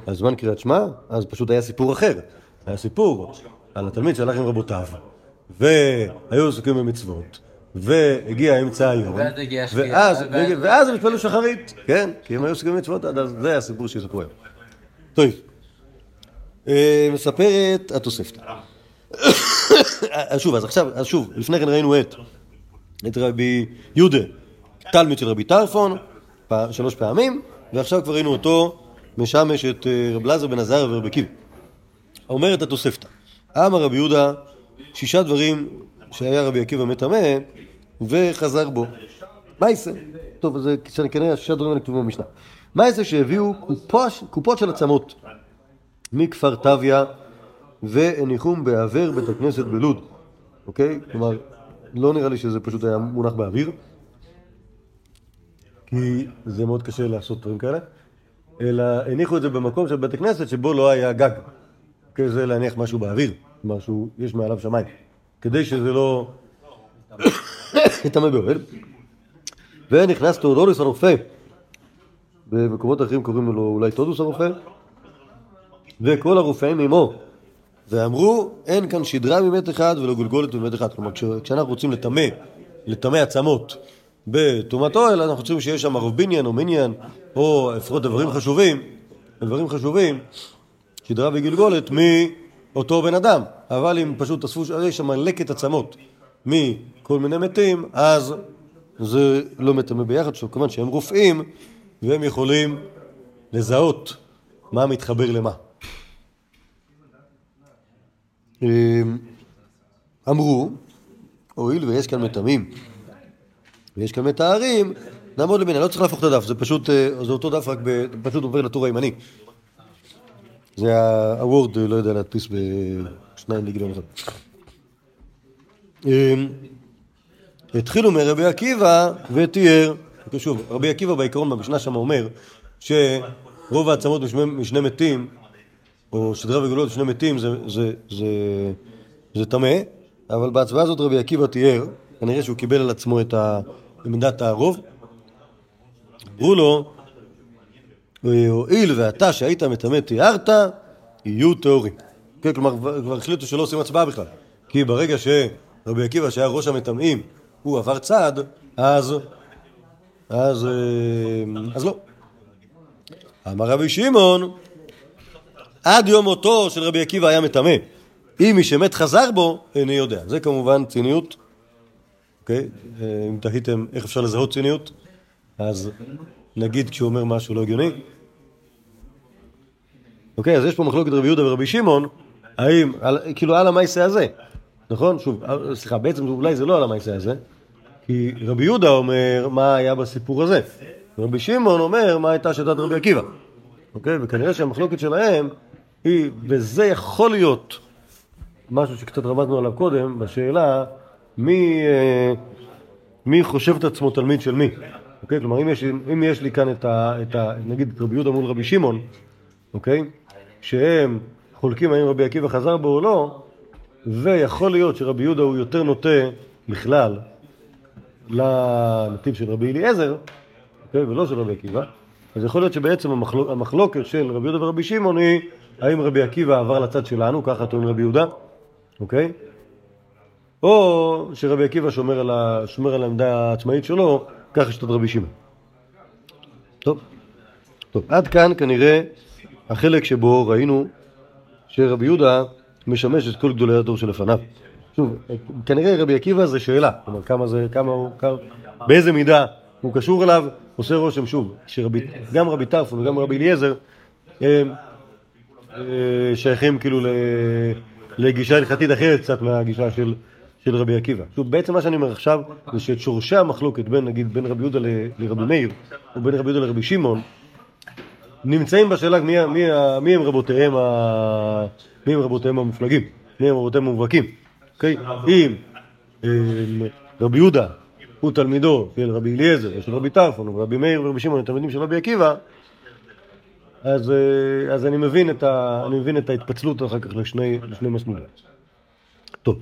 עצמם קריאת שמע. אז פשוט היה סיפור אחר. היה סיפור על התלמיד שהלך עם רבותיו, והיו עסוקים במצוות, והגיע אמצע היום, ואז הם התפללו שחרית, כן, כי הם היו עסוקים במצוות, זה הסיפור שיספרו היום. טוב, אה, מספרת התוספתא. אז (coughs) שוב, אז עכשיו, אז שוב, לפני כן ראינו את, את רבי יהודה, תלמיד של רבי טרפון, שלוש פעמים, ועכשיו כבר ראינו אותו משמש את אה, רב לזר בן עזריה ורבי עקיבא. אומרת התוספתא, אמר רבי יהודה, שישה דברים שהיה רבי עקיבא מטמא, וחזר בו. מה יעשה? טוב, אז כנראה השישה דברים האלה כתובים במשנה. מה יעשה שהביאו קופות, של עצמות מכפר טביה והניחום בעבר בית הכנסת בלוד, אוקיי? כלומר, לא נראה לי שזה פשוט היה מונח באוויר, כי זה מאוד קשה לעשות דברים כאלה, אלא הניחו את זה במקום של בית הכנסת שבו לא היה גג. אוקיי, זה להניח משהו באוויר, כלומר שיש מעליו שמיים, כדי שזה לא יטמא באוהל. ונכנס תאודורוס הרופא, במקומות אחרים קוראים לו אולי תודוס הרופא, וכל הרופאים עמו, ואמרו, אין כאן שדרה ממת אחד ולא גולגולת ממת אחד. כלומר, כש- כשאנחנו רוצים לטמא, לטמא עצמות בטומאת אוהל, אנחנו רוצים שיש שם רוב בניין או מניין, או לפחות דברים חשובים, דברים חשובים, שדרה וגלגולת מאותו בן אדם. אבל אם פשוט אספו, יש שם לקט עצמות מכל מיני מתים, אז זה לא מטמא ביחד. כמובן שהם רופאים, והם יכולים לזהות מה מתחבר למה. אמ, אמרו, הואיל ויש כאן מטמאים ויש כאן מטהרים, נעמוד למיניה, לא צריך להפוך את הדף, זה פשוט, אה, זה אותו דף, רק פשוט עובר לטור הימני. זה הוורד, לא יודע להדפיס בשניים לגיליון אחד. אמ, התחילו מרבי עקיבא ותיאר, שוב, רבי עקיבא בעיקרון במשנה שם אומר שרוב העצמות משני, מתים, או שדרה וגולות משני מתים זה טמא, אבל בהצבעה הזאת רבי עקיבא תיאר, כנראה שהוא קיבל על עצמו את ה- הרוב, אמרו לו, הואיל ואתה שהיית מטמא תיארת, יהיו טהורים. כן, כלומר, כבר החליטו שלא עושים הצבעה בכלל. כי ברגע שרבי עקיבא, שהיה ראש המטמאים, הוא עבר צד, אז, אז, אה, אז לא. אמר רבי שמעון, עד יום מותו של רבי עקיבא היה מטמא. אם מי שמת חזר בו, איני יודע. זה כמובן ציניות. אוקיי? אה, אם תהיתם איך אפשר לזהות ציניות, אז נגיד כשהוא אומר משהו לא הגיוני. אוקיי, אז יש פה מחלוקת רבי יהודה ורבי שמעון, האם, על, כאילו על המעשה הזה, נכון? שוב, על- סליחה, בעצם אולי זה לא על המעשה הזה, כי רבי יהודה אומר מה היה בסיפור הזה, ורבי שמעון אומר מה הייתה שיטת רבי עקיבא, אוקיי? וכנראה שהמחלוקת שלהם היא, וזה יכול להיות משהו שקצת רמזנו עליו קודם, בשאלה מי, אה, מי חושב את עצמו תלמיד של מי. אוקיי? כלומר, אם יש, אם יש לי כאן את ה, את ה... נגיד את רבי יהודה מול רבי שמעון, אוקיי? שהם חולקים האם רבי עקיבא חזר בו או לא, ויכול להיות שרבי יהודה הוא יותר נוטה בכלל לנתיב של רבי אליעזר, אוקיי? ולא של רבי עקיבא, אז יכול להיות שבעצם המחלוק, המחלוקת של רבי יהודה ורבי שמעון היא האם רבי עקיבא עבר לצד שלנו, ככה טוען רבי יהודה, אוקיי? או שרבי עקיבא שומר על, ה, שומר על העמדה העצמאית שלו, ככה שיטת רבי שמעון. טוב, טוב, עד כאן כנראה החלק שבו ראינו שרבי יהודה משמש את כל גדולי הדור שלפניו. שוב, כנראה רבי עקיבא זה שאלה, כלומר כמה זה, כמה הוא, כמה, באיזה מידה הוא קשור אליו, עושה רושם שוב, שגם רבי טרפון וגם רבי אליעזר אה, שייכים כאילו לגישה הלכתית אחרת קצת מהגישה של, של רבי עקיבא. שוב, בעצם מה שאני אומר עכשיו, זה שאת שורשי המחלוקת בין, נגיד, בין רבי יהודה לרבי מאיר, או בין רבי יהודה לרבי שמעון, נמצאים בשאלה מי, מי, מי הם רבותיהם, ה... מי הם רבותיהם המופלגים, מי הם רבותיהם המובהקים. אוקיי? אם רבי יהודה הוא תלמידו של רבי אליעזר ושל רבי טרפון, ורבי מאיר ורבי שמעון תלמידים של רבי עקיבא, אז, אה, אז אני, מבין ה, אני מבין את ההתפצלות אחר כך לשני, לשני מסלולים. טוב,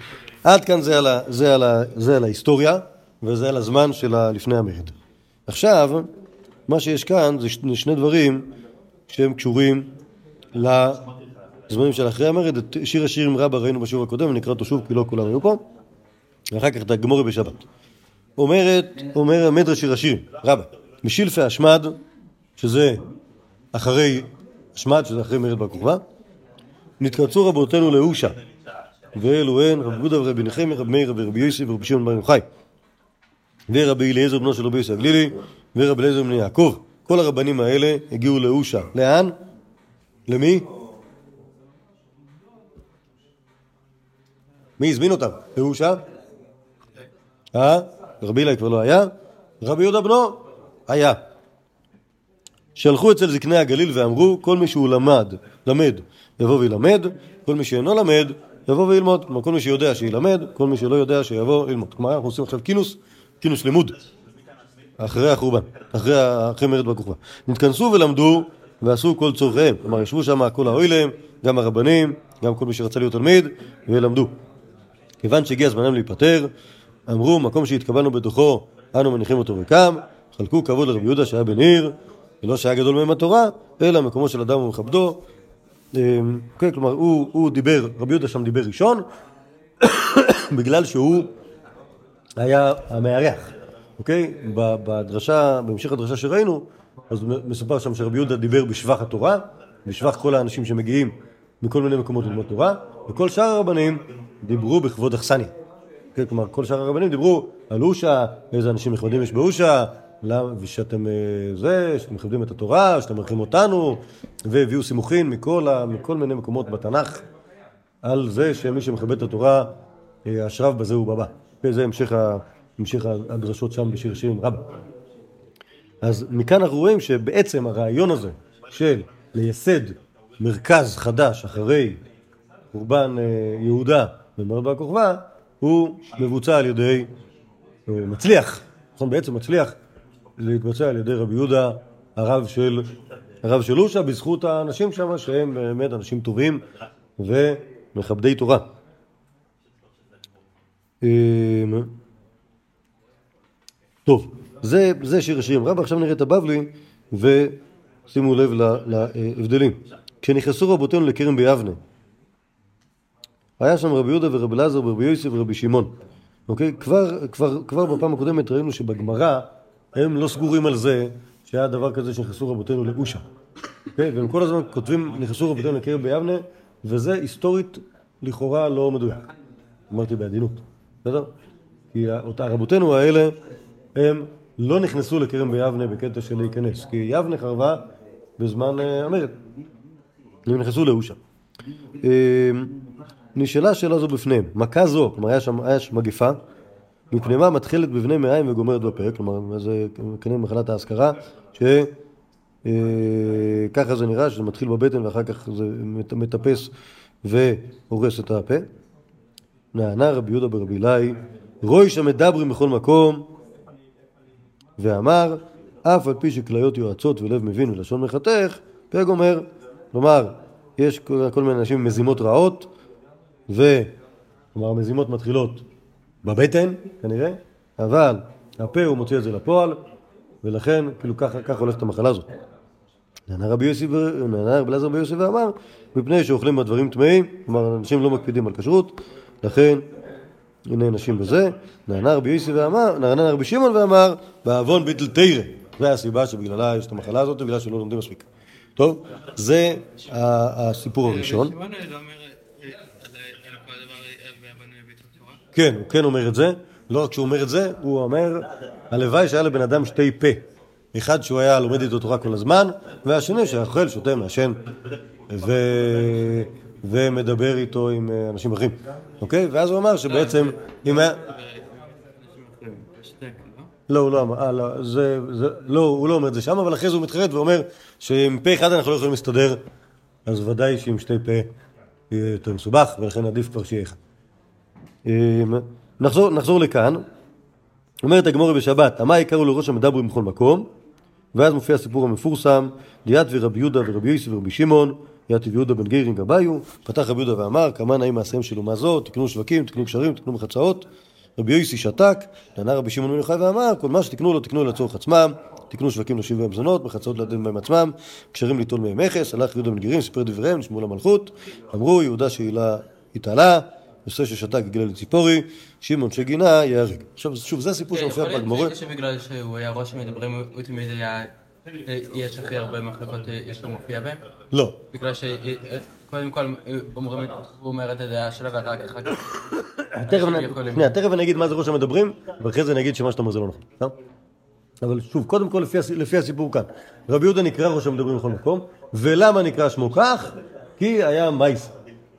עד כאן זה על, ה, זה, על ה, זה על ההיסטוריה וזה על הזמן של לפני המרד. עכשיו, מה שיש כאן זה שני, שני דברים שהם קשורים לזמנים של אחרי המרד. את שיר השירים רבה ראינו בשיעור הקודם, ונקרא אותו שוב כי לא כולם היו פה, ואחר כך את הגמורי בשבת. אומרת, אומר מדרש שיר השירים, רבה, משילפי השמד, שזה אחרי השמד, שזה אחרי מרד בר כוכבא, נתקבצו רבותינו לאושה, ואלו הן רב יהודה ורבי נחמיה, רבי מאיר ורבי יוסי ורבי שמעון בר יוחאי, ורבי אליעזר בנו של רבי יוסי הגלילי, ורבי אליעזר בן יעקב. כל הרבנים האלה הגיעו לאושה. לאן? למי? מי הזמין אותם? לאושה? אה? רבי אלי כבר לא היה? רבי יהודה בנו? היה. שלחו אצל זקני הגליל ואמרו, כל מי שהוא למד, למד, יבוא וילמד, כל מי שאינו למד, יבוא וילמוד. כלומר, כל מי שיודע שילמד, כל מי שלא יודע שיבוא ללמוד. כלומר, אנחנו עושים עכשיו כינוס, כינוס לימוד, אחרי החורבן, אחרי, אחרי מרד בר. נתכנסו ולמדו ועשו כל צורכיהם. כלומר, ישבו שם כל האוילם, גם הרבנים, גם כל מי שרצה להיות תלמיד, ולמדו. כיוון שהגיע זמנם להיפטר, אמרו, מקום שהתקבלנו בתוכו, אנו מניחים אותו ריקם, חלקו כבוד לרבי יהודה שהיה בן עיר, ולא שהיה גדול מהם התורה, אלא מקומו של אדם ומכבדו. אמ, כן, כלומר, הוא, הוא דיבר, רבי יהודה שם דיבר ראשון, (coughs) בגלל שהוא היה המארח, אוקיי? בדרשה, בהמשך הדרשה שראינו, אז מסופר שם שרבי יהודה דיבר בשבח התורה, בשבח כל האנשים שמגיעים מכל מיני מקומות ללמוד תורה, וכל שאר הרבנים דיברו בכבוד אכסניה. כן, כלומר, כל שאר הרבנים דיברו על אושה, איזה אנשים נכבדים יש באושה, למה, ושאתם אה, זה, שאתם מכבדים את התורה, שאתם מרחים אותנו, והביאו סימוכין מכל, ה, מכל מיני מקומות בתנ"ך על זה שמי שמכבד את התורה, אה, אשריו בזה ובבא. וזה המשך, המשך הדרשות שם בשיר שירים רבה. אז מכאן אנחנו רואים שבעצם הרעיון הזה של לייסד מרכז חדש אחרי חורבן אה, יהודה במרד בר כוכבא, הוא מבוצע על ידי, אה, מצליח, נכון, בעצם מצליח להתבצע על ידי רבי יהודה, הרב של, הרב של אושה, בזכות האנשים שם, שהם באמת אנשים טובים ומכבדי תורה. אה, טוב, זה, זה שיר השירים רב, עכשיו נראה את הבבלי ושימו לב להבדלים. כשנכנסו רבותינו לכרם ביבנה, היה שם רבי יהודה ורבי אלעזר ורבי יוסף ורבי שמעון. אוקיי? כבר, כבר, כבר בפעם הקודמת ראינו שבגמרא הם לא סגורים על זה שהיה דבר כזה שנכנסו רבותינו לאושה. אוקיי? והם כל הזמן כותבים נכנסו רבותינו לכרם ביבנה, וזה היסטורית לכאורה לא מדויק. אמרתי בעדינות, בסדר? כי אותה רבותינו האלה, הם לא נכנסו לכרם ביבנה בקטע של להיכנס, כי יבנה חרבה בזמן אה, המרד. הם נכנסו לאושה. אה, נשאלה השאלה זו בפניהם, מכה זו, כלומר היה שם מגפה, מפני מתחילת בבני מעיים וגומרת בפה, כלומר זה כנראה מחלת ההשכרה, שככה זה נראה, שזה מתחיל בבטן ואחר כך זה מטפס והורס את הפה. נענה רבי יהודה ברבי אלי, רוי שמדברים בכל מקום, ואמר, אף על פי שכליות יועצות ולב מבין ולשון מחתך, פה גומר. כלומר, יש כל מיני אנשים עם מזימות רעות, ו... כלומר, המזימות מתחילות בבטן, כנראה, אבל הפה הוא מוציא את זה לפועל, ולכן, כאילו, ככה, ככה הולכת המחלה הזאת. נענה רבי יוסי, נענה רבי אלעזר רבי יוסי ואמר, מפני שאוכלים בדברים טמאים, כלומר, אנשים לא מקפידים על כשרות, לכן הנה נשים בזה. נענה רבי יוסי ואמר, נענה רבי שמעון ואמר, בעוון ביטל תירא. זה הסיבה שבגללה יש את המחלה הזאת, בגלל שלא לומדים מספיק. טוב, זה הסיפור הראשון. שמעון לא אומר, אה, אז אלא כל הדבר אה, והבנו יביט התורה? כן, הוא כן אומר את זה. לא רק שהוא אומר את זה, הוא אומר, הלוואי שהיה לבן אדם שתי פה. אחד שהוא היה לומד איתו תורה כל הזמן, והשני שאוכל, שותה, מעשן, ו... ומדבר איתו עם אה, אנשים אחרים, אוקיי? ואז הוא אמר שבעצם, אם היה... לא, הוא לא אמר, אה, לא, זה, זה, לא, הוא לא אומר את זה שם, אבל אחרי זה הוא מתחרט ואומר שעם פה אחד אנחנו לא יכולים להסתדר, אז ודאי שעם שתי פה יהיה יותר מסובך, ולכן עדיף כבר שיהיה אחד. אה, נחזור, נחזור לכאן. אומרת הגמורי בשבת, המה יקראו לראש המדברים בכל מקום, ואז מופיע הסיפור המפורסם, ליאת ורבי יהודה ורבי יוסי ורבי שמעון, ליאת ויהודה בן גרין גביו, פתח רבי יהודה ואמר, כמה נעים מעשיהם של אומה זו, תקנו שווקים, תקנו קשרים, תקנו מחצאות. רבי יוסי שתק, ענה רבי שמעון בן יוחאי ואמר, כל מה שתקנו לו תקנו לצורך עצמם, תקנו שווקים להשיב בהם זונות, מחצאות לדין בהם עצמם, קשרים ליטול מהם מכס, הלך יהודה בן גרין, סיפר דבריהם, נשמעו למלכות, אמרו יהודה שהילה התעלה, יוסי ששתק הגילה לציפורי, שמעון שגינה ייהרג. עכשיו שוב, זה הסיפור שמופיע יכול להיות בגמורה. שבגלל שהוא היה ראש המדברים, הוא תמיד היה... אה, יש הכי הרבה מחלקות אה, יש לו מופיע בהם? לא, בגלל שקודם כל אה, אומרים את- הוא אומר את הדעה שלו ואחר כך... תכף אני- אני אגיד מה זה ראש המדברים, ואחרי זה נגיד שמה שאתה אומר זה לא נכון. אבל שוב, קודם כל לפי, הס- לפי הסיפור כאן. רבי יהודה נקרא ראש המדברים בכל מקום, ולמה נקרא שמו כך? כי היה מייסה.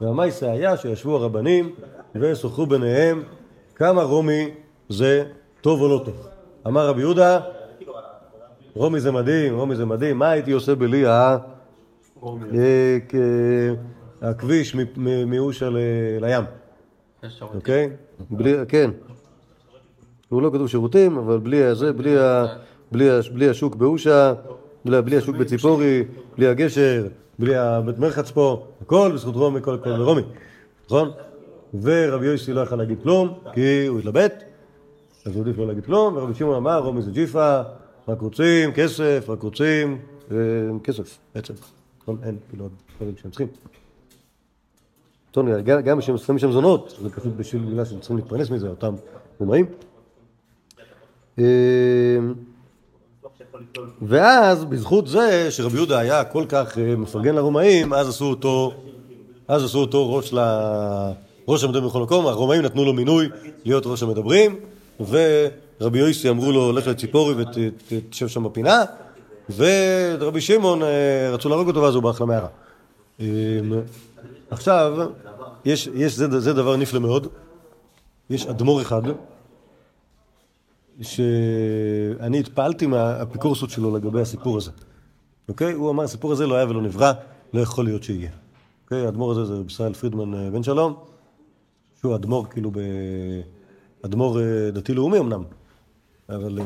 והמייסה היה שישבו הרבנים ושוחחו ביניהם כמה רומי זה טוב או לא טוב. אמר רבי יהודה, רומי זה מדהים, רומי זה מדהים, מה הייתי עושה בלי ה... אה, הכביש מאושה ל- לים. אוקיי? כן. הוא לא כתוב שירותים, אבל בלי הזה, בלי, השוק באושה, בלי השוק בציפורי, בלי הגשר, בלי הבית מרחץ פה, הכל בזכות רומי, כל הכל ברומי, נכון? ורבי יוסי לא יכל להגיד כלום, כי הוא התלבט, אז הוא עדיף לא להגיד כלום, ורבי שמעון אמר, רומי זה ג'יפה, רק רוצים כסף, רק רוצים אה, כסף, בעצם. נכון? אין, כאילו, דברים שהם צריכים. גם- כשהם שמים שם זונות, זה פשוט בשביל מילה שהם צריכים להתפרנס מזה, אותם רומאים. ואז, בזכות זה שרבי יהודה היה כל כך אה, מפרגן לרומאים, אז עשו אותו, אז עשו אותו ראש, ל... ראש המדברים בכל מקום, הרומאים נתנו לו מינוי להיות ראש המדברים, ורבי יוסי אמרו לו, לך לציפורי ותשב שם בפינה, ורבי שמעון אה, רצו להרוג אותו, ואז הוא ברח למערה. אמ, עכשיו, יש, יש, זה, זה דבר נפלא מאוד, יש אדמו"ר אחד, שאני התפעלתי מהאפיקורסות שלו לגבי הסיפור הזה, אוקיי? הוא אמר, הסיפור הזה לא היה ולא נברא, לא יכול להיות שיהיה. אוקיי? האדמו"ר הזה זה ישראל פרידמן אה, בן שלום, שהוא אדמו"ר כאילו ב... אדמו"ר אה, דתי-לאומי אמנם, אבל אה,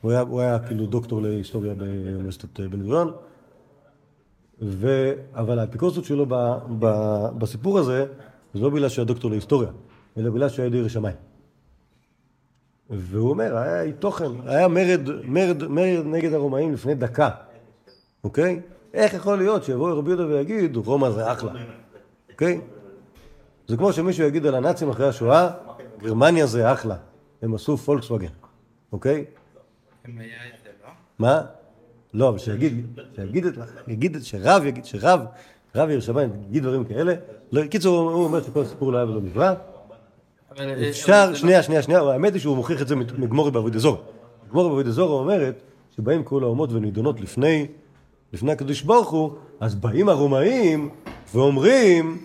הוא היה, הוא היה כאילו דוקטור להיסטוריה באוניברסיטת בן גוריון, ו... אבל האפיקורסות שלו ב... ב... בסיפור הזה, זה לא בגלל שהיה דוקטור להיסטוריה, אלא בגלל שהיה ידי שמיים. והוא אומר, היה תוכן, היה מרד, מרד, מרד נגד הרומאים לפני דקה, אוקיי? איך יכול להיות שיבוא רבי יהודה ויגיד, רומא זה אחלה, אוקיי? זה כמו שמישהו יגיד על הנאצים אחרי השואה, גרמניה זה אחלה, הם עשו פולקסווגן, אוקיי? לא? מה? לא, אבל שיגיד, שיגיד, את- יגיד, את- שרב יגיד, שרב, רב ירושלים יגיד דברים כאלה. לא, קיצור, הוא אומר שכל הסיפור לא היה ולא נברא. אה, אפשר, זה שנייה, שנייה, שנייה, האמת היא שהוא מוכיח את זה מגמורי בעבוד אזור. גמורי בעבוד אזור אומרת שבאים כל האומות ונידונות לפני, לפני הקדוש ברוך הוא, אז באים הרומאים ואומרים,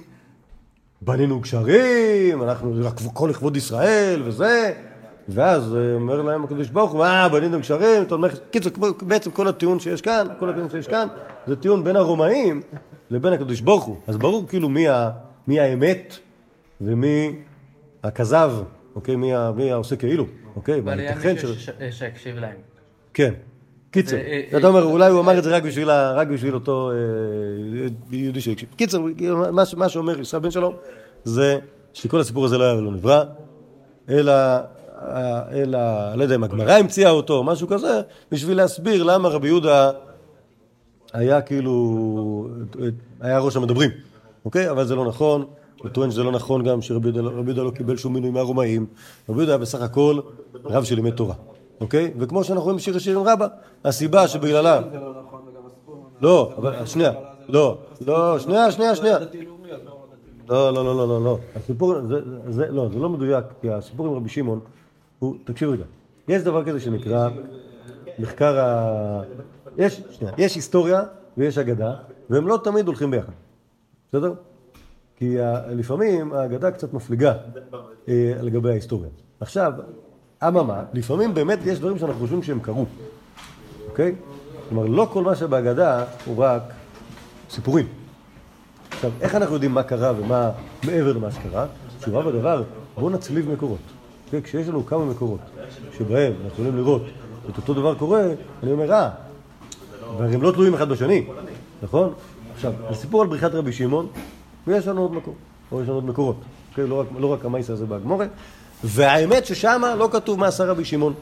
בנינו גשרים, אנחנו, כל לכבוד ישראל וזה, ואז אה, אומר להם הקדוש ברוך הוא, אה, בנינו גשרים, אתה אומר, קיצור, בעצם כל הטיעון שיש כאן, כל הטיעון שיש כאן, זה טיעון בין הרומאים לבין הקדוש ברוך הוא. אז ברור כאילו מי, ה, מי האמת ומי הכזב, אוקיי? מי, העושה כאילו, אוקיי? אבל היה מישהו ש- ש- אה, שהקשיב להם. כן. קיצר, אה, אה, אתה אומר, אולי הוא אמר את זה רק בשביל, אותו אה, יהודי שהקשיב. קיצר, מה, ש- מה שאומר ישראל בן שלום, זה שכל הסיפור הזה לא היה ולא נברא, אלא, אה, אלא, לא יודע אם הגמרא המציאה אותו, משהו כזה, בשביל להסביר למה רבי יהודה היה כאילו, היה ראש המדברים, אוקיי? אבל זה לא נכון. הוא טוען שזה לא נכון גם שרבי יהודה יהודה לא קיבל שום מינוי מהרומאים. רבי יהודה היה בסך הכל רב שלימד תורה, אוקיי? וכמו שאנחנו רואים בשיר השירים רבה, הסיבה שבגללה... לא, אבל שנייה, לא, לא, שנייה, שנייה, שנייה. לא, לא, לא, לא, לא, לא. הסיפור, זה, זה, לא, זה לא מדויק, כי הסיפור עם רבי שמעון, הוא, תקשיב רגע, יש דבר כזה שנקרא מחקר ה... יש, שנייה, יש היסטוריה ויש אגדה, והם לא תמיד הולכים ביחד, בסדר? כי לפעמים האגדה קצת מפליגה אה, לגבי ההיסטוריה. עכשיו, אממה, לפעמים באמת יש דברים שאנחנו חושבים שהם קרו, אוקיי? כלומר, לא כל מה שבהגדה הוא רק סיפורים. עכשיו, איך אנחנו יודעים מה קרה ומה מעבר למה שקרה? תשובה בדבר, בואו נצליב מקורות. אוקיי? כשיש לנו כמה מקורות שבהם אנחנו יכולים לראות את אותו דבר קורה, אני אומר, אה, והרי הם לא תלויים אחד בשני, נכון? עכשיו, הסיפור על בריחת רבי שמעון, ויש לנו עוד מקור, או יש לנו עוד מקורות. אוקיי? לא רק, לא רק המייס הזה בהגמורה, והאמת ששם לא כתוב מה עשה רבי שמעון.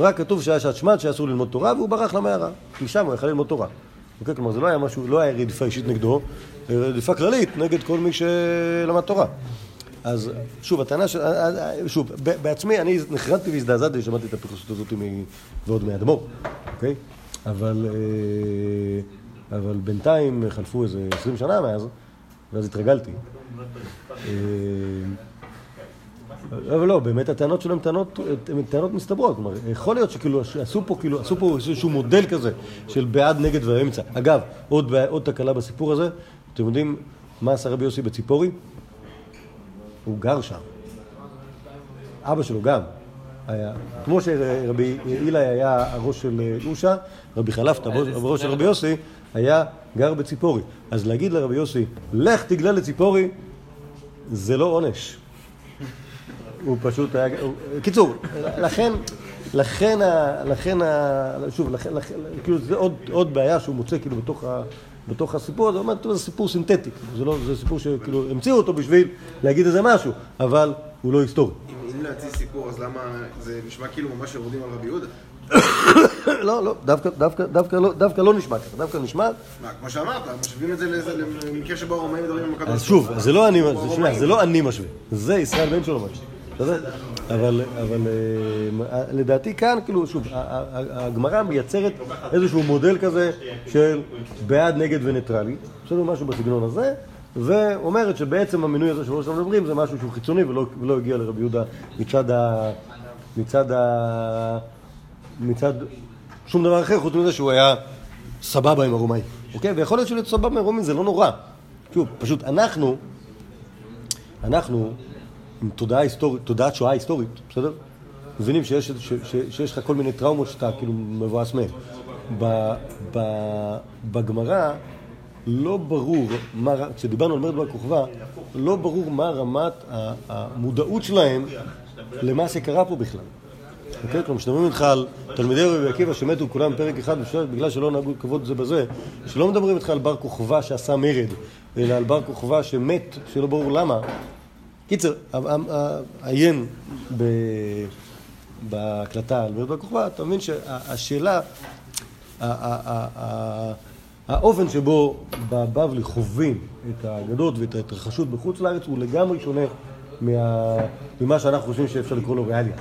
רק כתוב שהיה שעת שמד שאסור ללמוד תורה והוא ברח למערה, כי שם הוא יכל ללמוד תורה. אוקיי? כלומר זה לא היה משהו, לא היה רדיפה אישית נגדו, רדיפה כללית נגד כל מי שלמד תורה. אז שוב, הטענה של... שוב, ב- בעצמי אני נחרדתי והזדעזעתי שמעתי את הפרסות הזאת מ- ועוד מאדמו"ר, אוקיי? אבל, אה, אבל בינתיים חלפו איזה 20 שנה מאז, ואז התרגלתי. אה, אבל לא, באמת הטענות שלו הן טענות, מסתברות, כלומר, יכול להיות שכאילו עשו פה, כאילו, עשו פה איזשהו מודל כזה של בעד, נגד והאמצע. אגב, עוד, עוד תקלה בסיפור הזה, אתם יודעים מה עשה רבי יוסי בציפורי? הוא גר שם. אבא שלו גם היה, כמו שרבי אילי היה הראש של אושה, רבי חלפתא, הראש של רבי יוסי, היה גר בציפורי. אז להגיד לרבי יוסי, לך תגלה לציפורי, זה לא עונש. הוא פשוט היה... קיצור, לכן, לכן, לכן, שוב, לכן, לכן, כאילו זה עוד, עוד בעיה שהוא מוצא כאילו בתוך, ה, בתוך הסיפור הזה, הוא אומר, "טוב, זה סיפור סינתטי, זה, לא, זה סיפור שכאילו המציאו אותו בשביל להגיד איזה משהו, אבל הוא לא היסטורי. אם להציע סיפור, אז למה זה נשמע כאילו ממש יורדים על רבי יהודה? לא, לא, דווקא, דווקא, דווקא, לא, דווקא לא נשמע ככה, דווקא נשמע, מה, כמו שאמרת, משווים את זה למקרה שבו הרומאים מדברים עם הקדוש אז שוב. זה לא אני, זה, שנייה. זה לא אני משווה, זה ישראל בן שלו משווה? אבל, אבל אה, לדעתי כאן, כאילו, שוב, הגמרא מייצרת איזשהו מודל כזה של בעד, נגד וניטרלי, בסדר, משהו בסגנון הזה, ואומרת שבעצם המינוי הזה של ראש המדברים זה משהו שהוא חיצוני ולא, ולא הגיע לרבי יהודה מצד ה... מצד ה... מצד שום דבר אחר, חוץ מזה שהוא היה סבבה עם הרומאים, אוקיי? ויכול להיות שלהיות סבבה עם הרומאים זה לא נורא. שוב, פשוט אנחנו, אנחנו, עם תודעה היסטורית, תודעת שואה היסטורית, בסדר? מבינים שיש, ש, ש, שיש לך כל מיני טראומות שאתה כאילו מבואס מהן. בגמרא לא ברור, מה, כשדיברנו על מרד בר כוכבא, לא ברור מה רמת המודעות שלהם למה שקרה פה בכלל. אוקיי? כלומר, כשמדברים איתך על תלמידי רבי עקיבא שמתו כולם פרק אחד בגלל שלא נהגו כבוד זה בזה, שלא מדברים איתך על בר כוכבא שעשה מרד, אלא על בר כוכבא שמת, שלא ברור למה. קיצר, עיין בהקלטה על מרד בר כוכבא, אתה מבין שהשאלה, האופן שבו בבבלי חווים את האגדות ואת ההתרחשות בחוץ לארץ הוא לגמרי שונה מה- ממה שאנחנו חושבים שאפשר לקרוא לו ריאליה.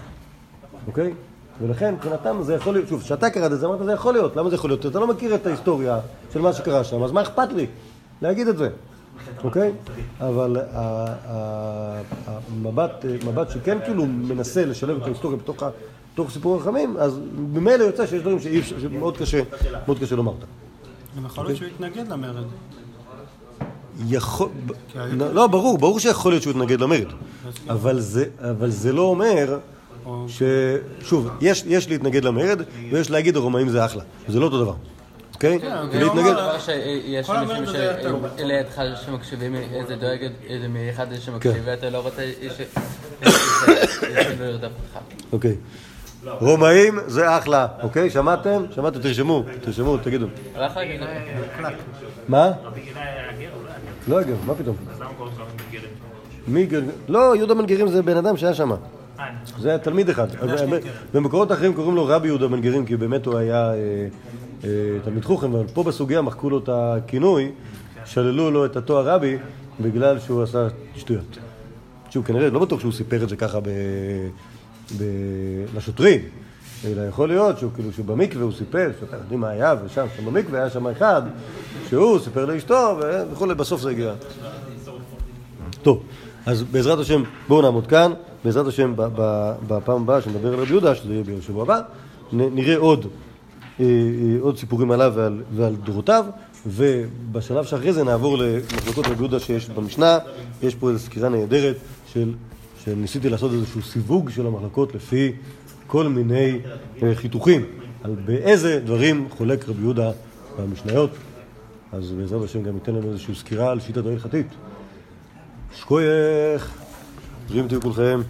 אוקיי? ולכן מבחינתם זה יכול להיות, שוב, כשאתה קראת את זה, אמרת זה יכול להיות, למה זה יכול להיות? אתה לא מכיר את ההיסטוריה של מה שקרה שם, אז מה אכפת לי להגיד את זה, אוקיי? אבל המבט, מבט שכן כאילו מנסה לשלב את ההיסטוריה בתוך סיפור החכמים, אז ממילא יוצא שיש דברים שמאוד קשה, מאוד קשה לומר אותם. גם יכול להיות שהוא יתנגד למרד. יכול... לא, ברור, ברור שיכול להיות שהוא יתנגד למרד. זה, אבל זה לא אומר ש... שוב, יש, יש להתנגד למרד, ויש להגיד הרומאים זה אחלה. זה לא אותו דבר. אוקיי? ולהתנגד... דבר שיש כל אנשים. שלידך שמקשיבים, איזה דואג, איזה מאחד שמקשיב, כן. ואתה לא רוצה ש- שלא ירדוף אותך. אוקיי. רומאים זה אחלה, אוקיי? שמעתם? שמעתם? תרשמו, תרשמו, תגידו. מה? לא אגב, מה פתאום? מי גר... לא, יהודה מנגרים זה בן אדם שהיה שם. זה היה תלמיד אחד. במקורות אחרים קוראים לו רבי יהודה מנגרים, כי באמת הוא היה אה, אה, תלמיד חוכם, אבל פה בסוגיה מחקו לו את הכינוי, שללו לו את התואר רבי, בגלל שהוא עשה שטויות. שהוא כנראה, לא בטוח שהוא סיפר את זה ככה. לשוטרים, אלא יכול להיות שהוא כאילו, שבמקווה הוא סיפר, שאתם יודעים מה היה, ושם, שם במקווה היה שם אחד, שהוא סיפר לאשתו, וכולי, בסוף זה הגיע. טוב, אז בעזרת השם, בואו נעמוד כאן, בעזרת השם, בפעם הבאה שנדבר על רבי יהודה, שזה יהיה בשבוע הבא, נ- נראה עוד, אה, אה, עוד סיפורים עליו ועל, ועל דורותיו, ובשלב שאחרי זה נעבור למחלוקות רבי יהודה שיש במשנה. יש פה איזו סקירה נהדרת של, שניסיתי לעשות איזשהו סיווג של המחלקות לפי כל מיני אה, חיתוכים, על באיזה דברים חולק רבי יהודה במשניות. אז בעזרת השם גם ייתן לנו איזושהי סקירה על שיטת ההלכתית. שכוייך, בריאים תהיו כולכם.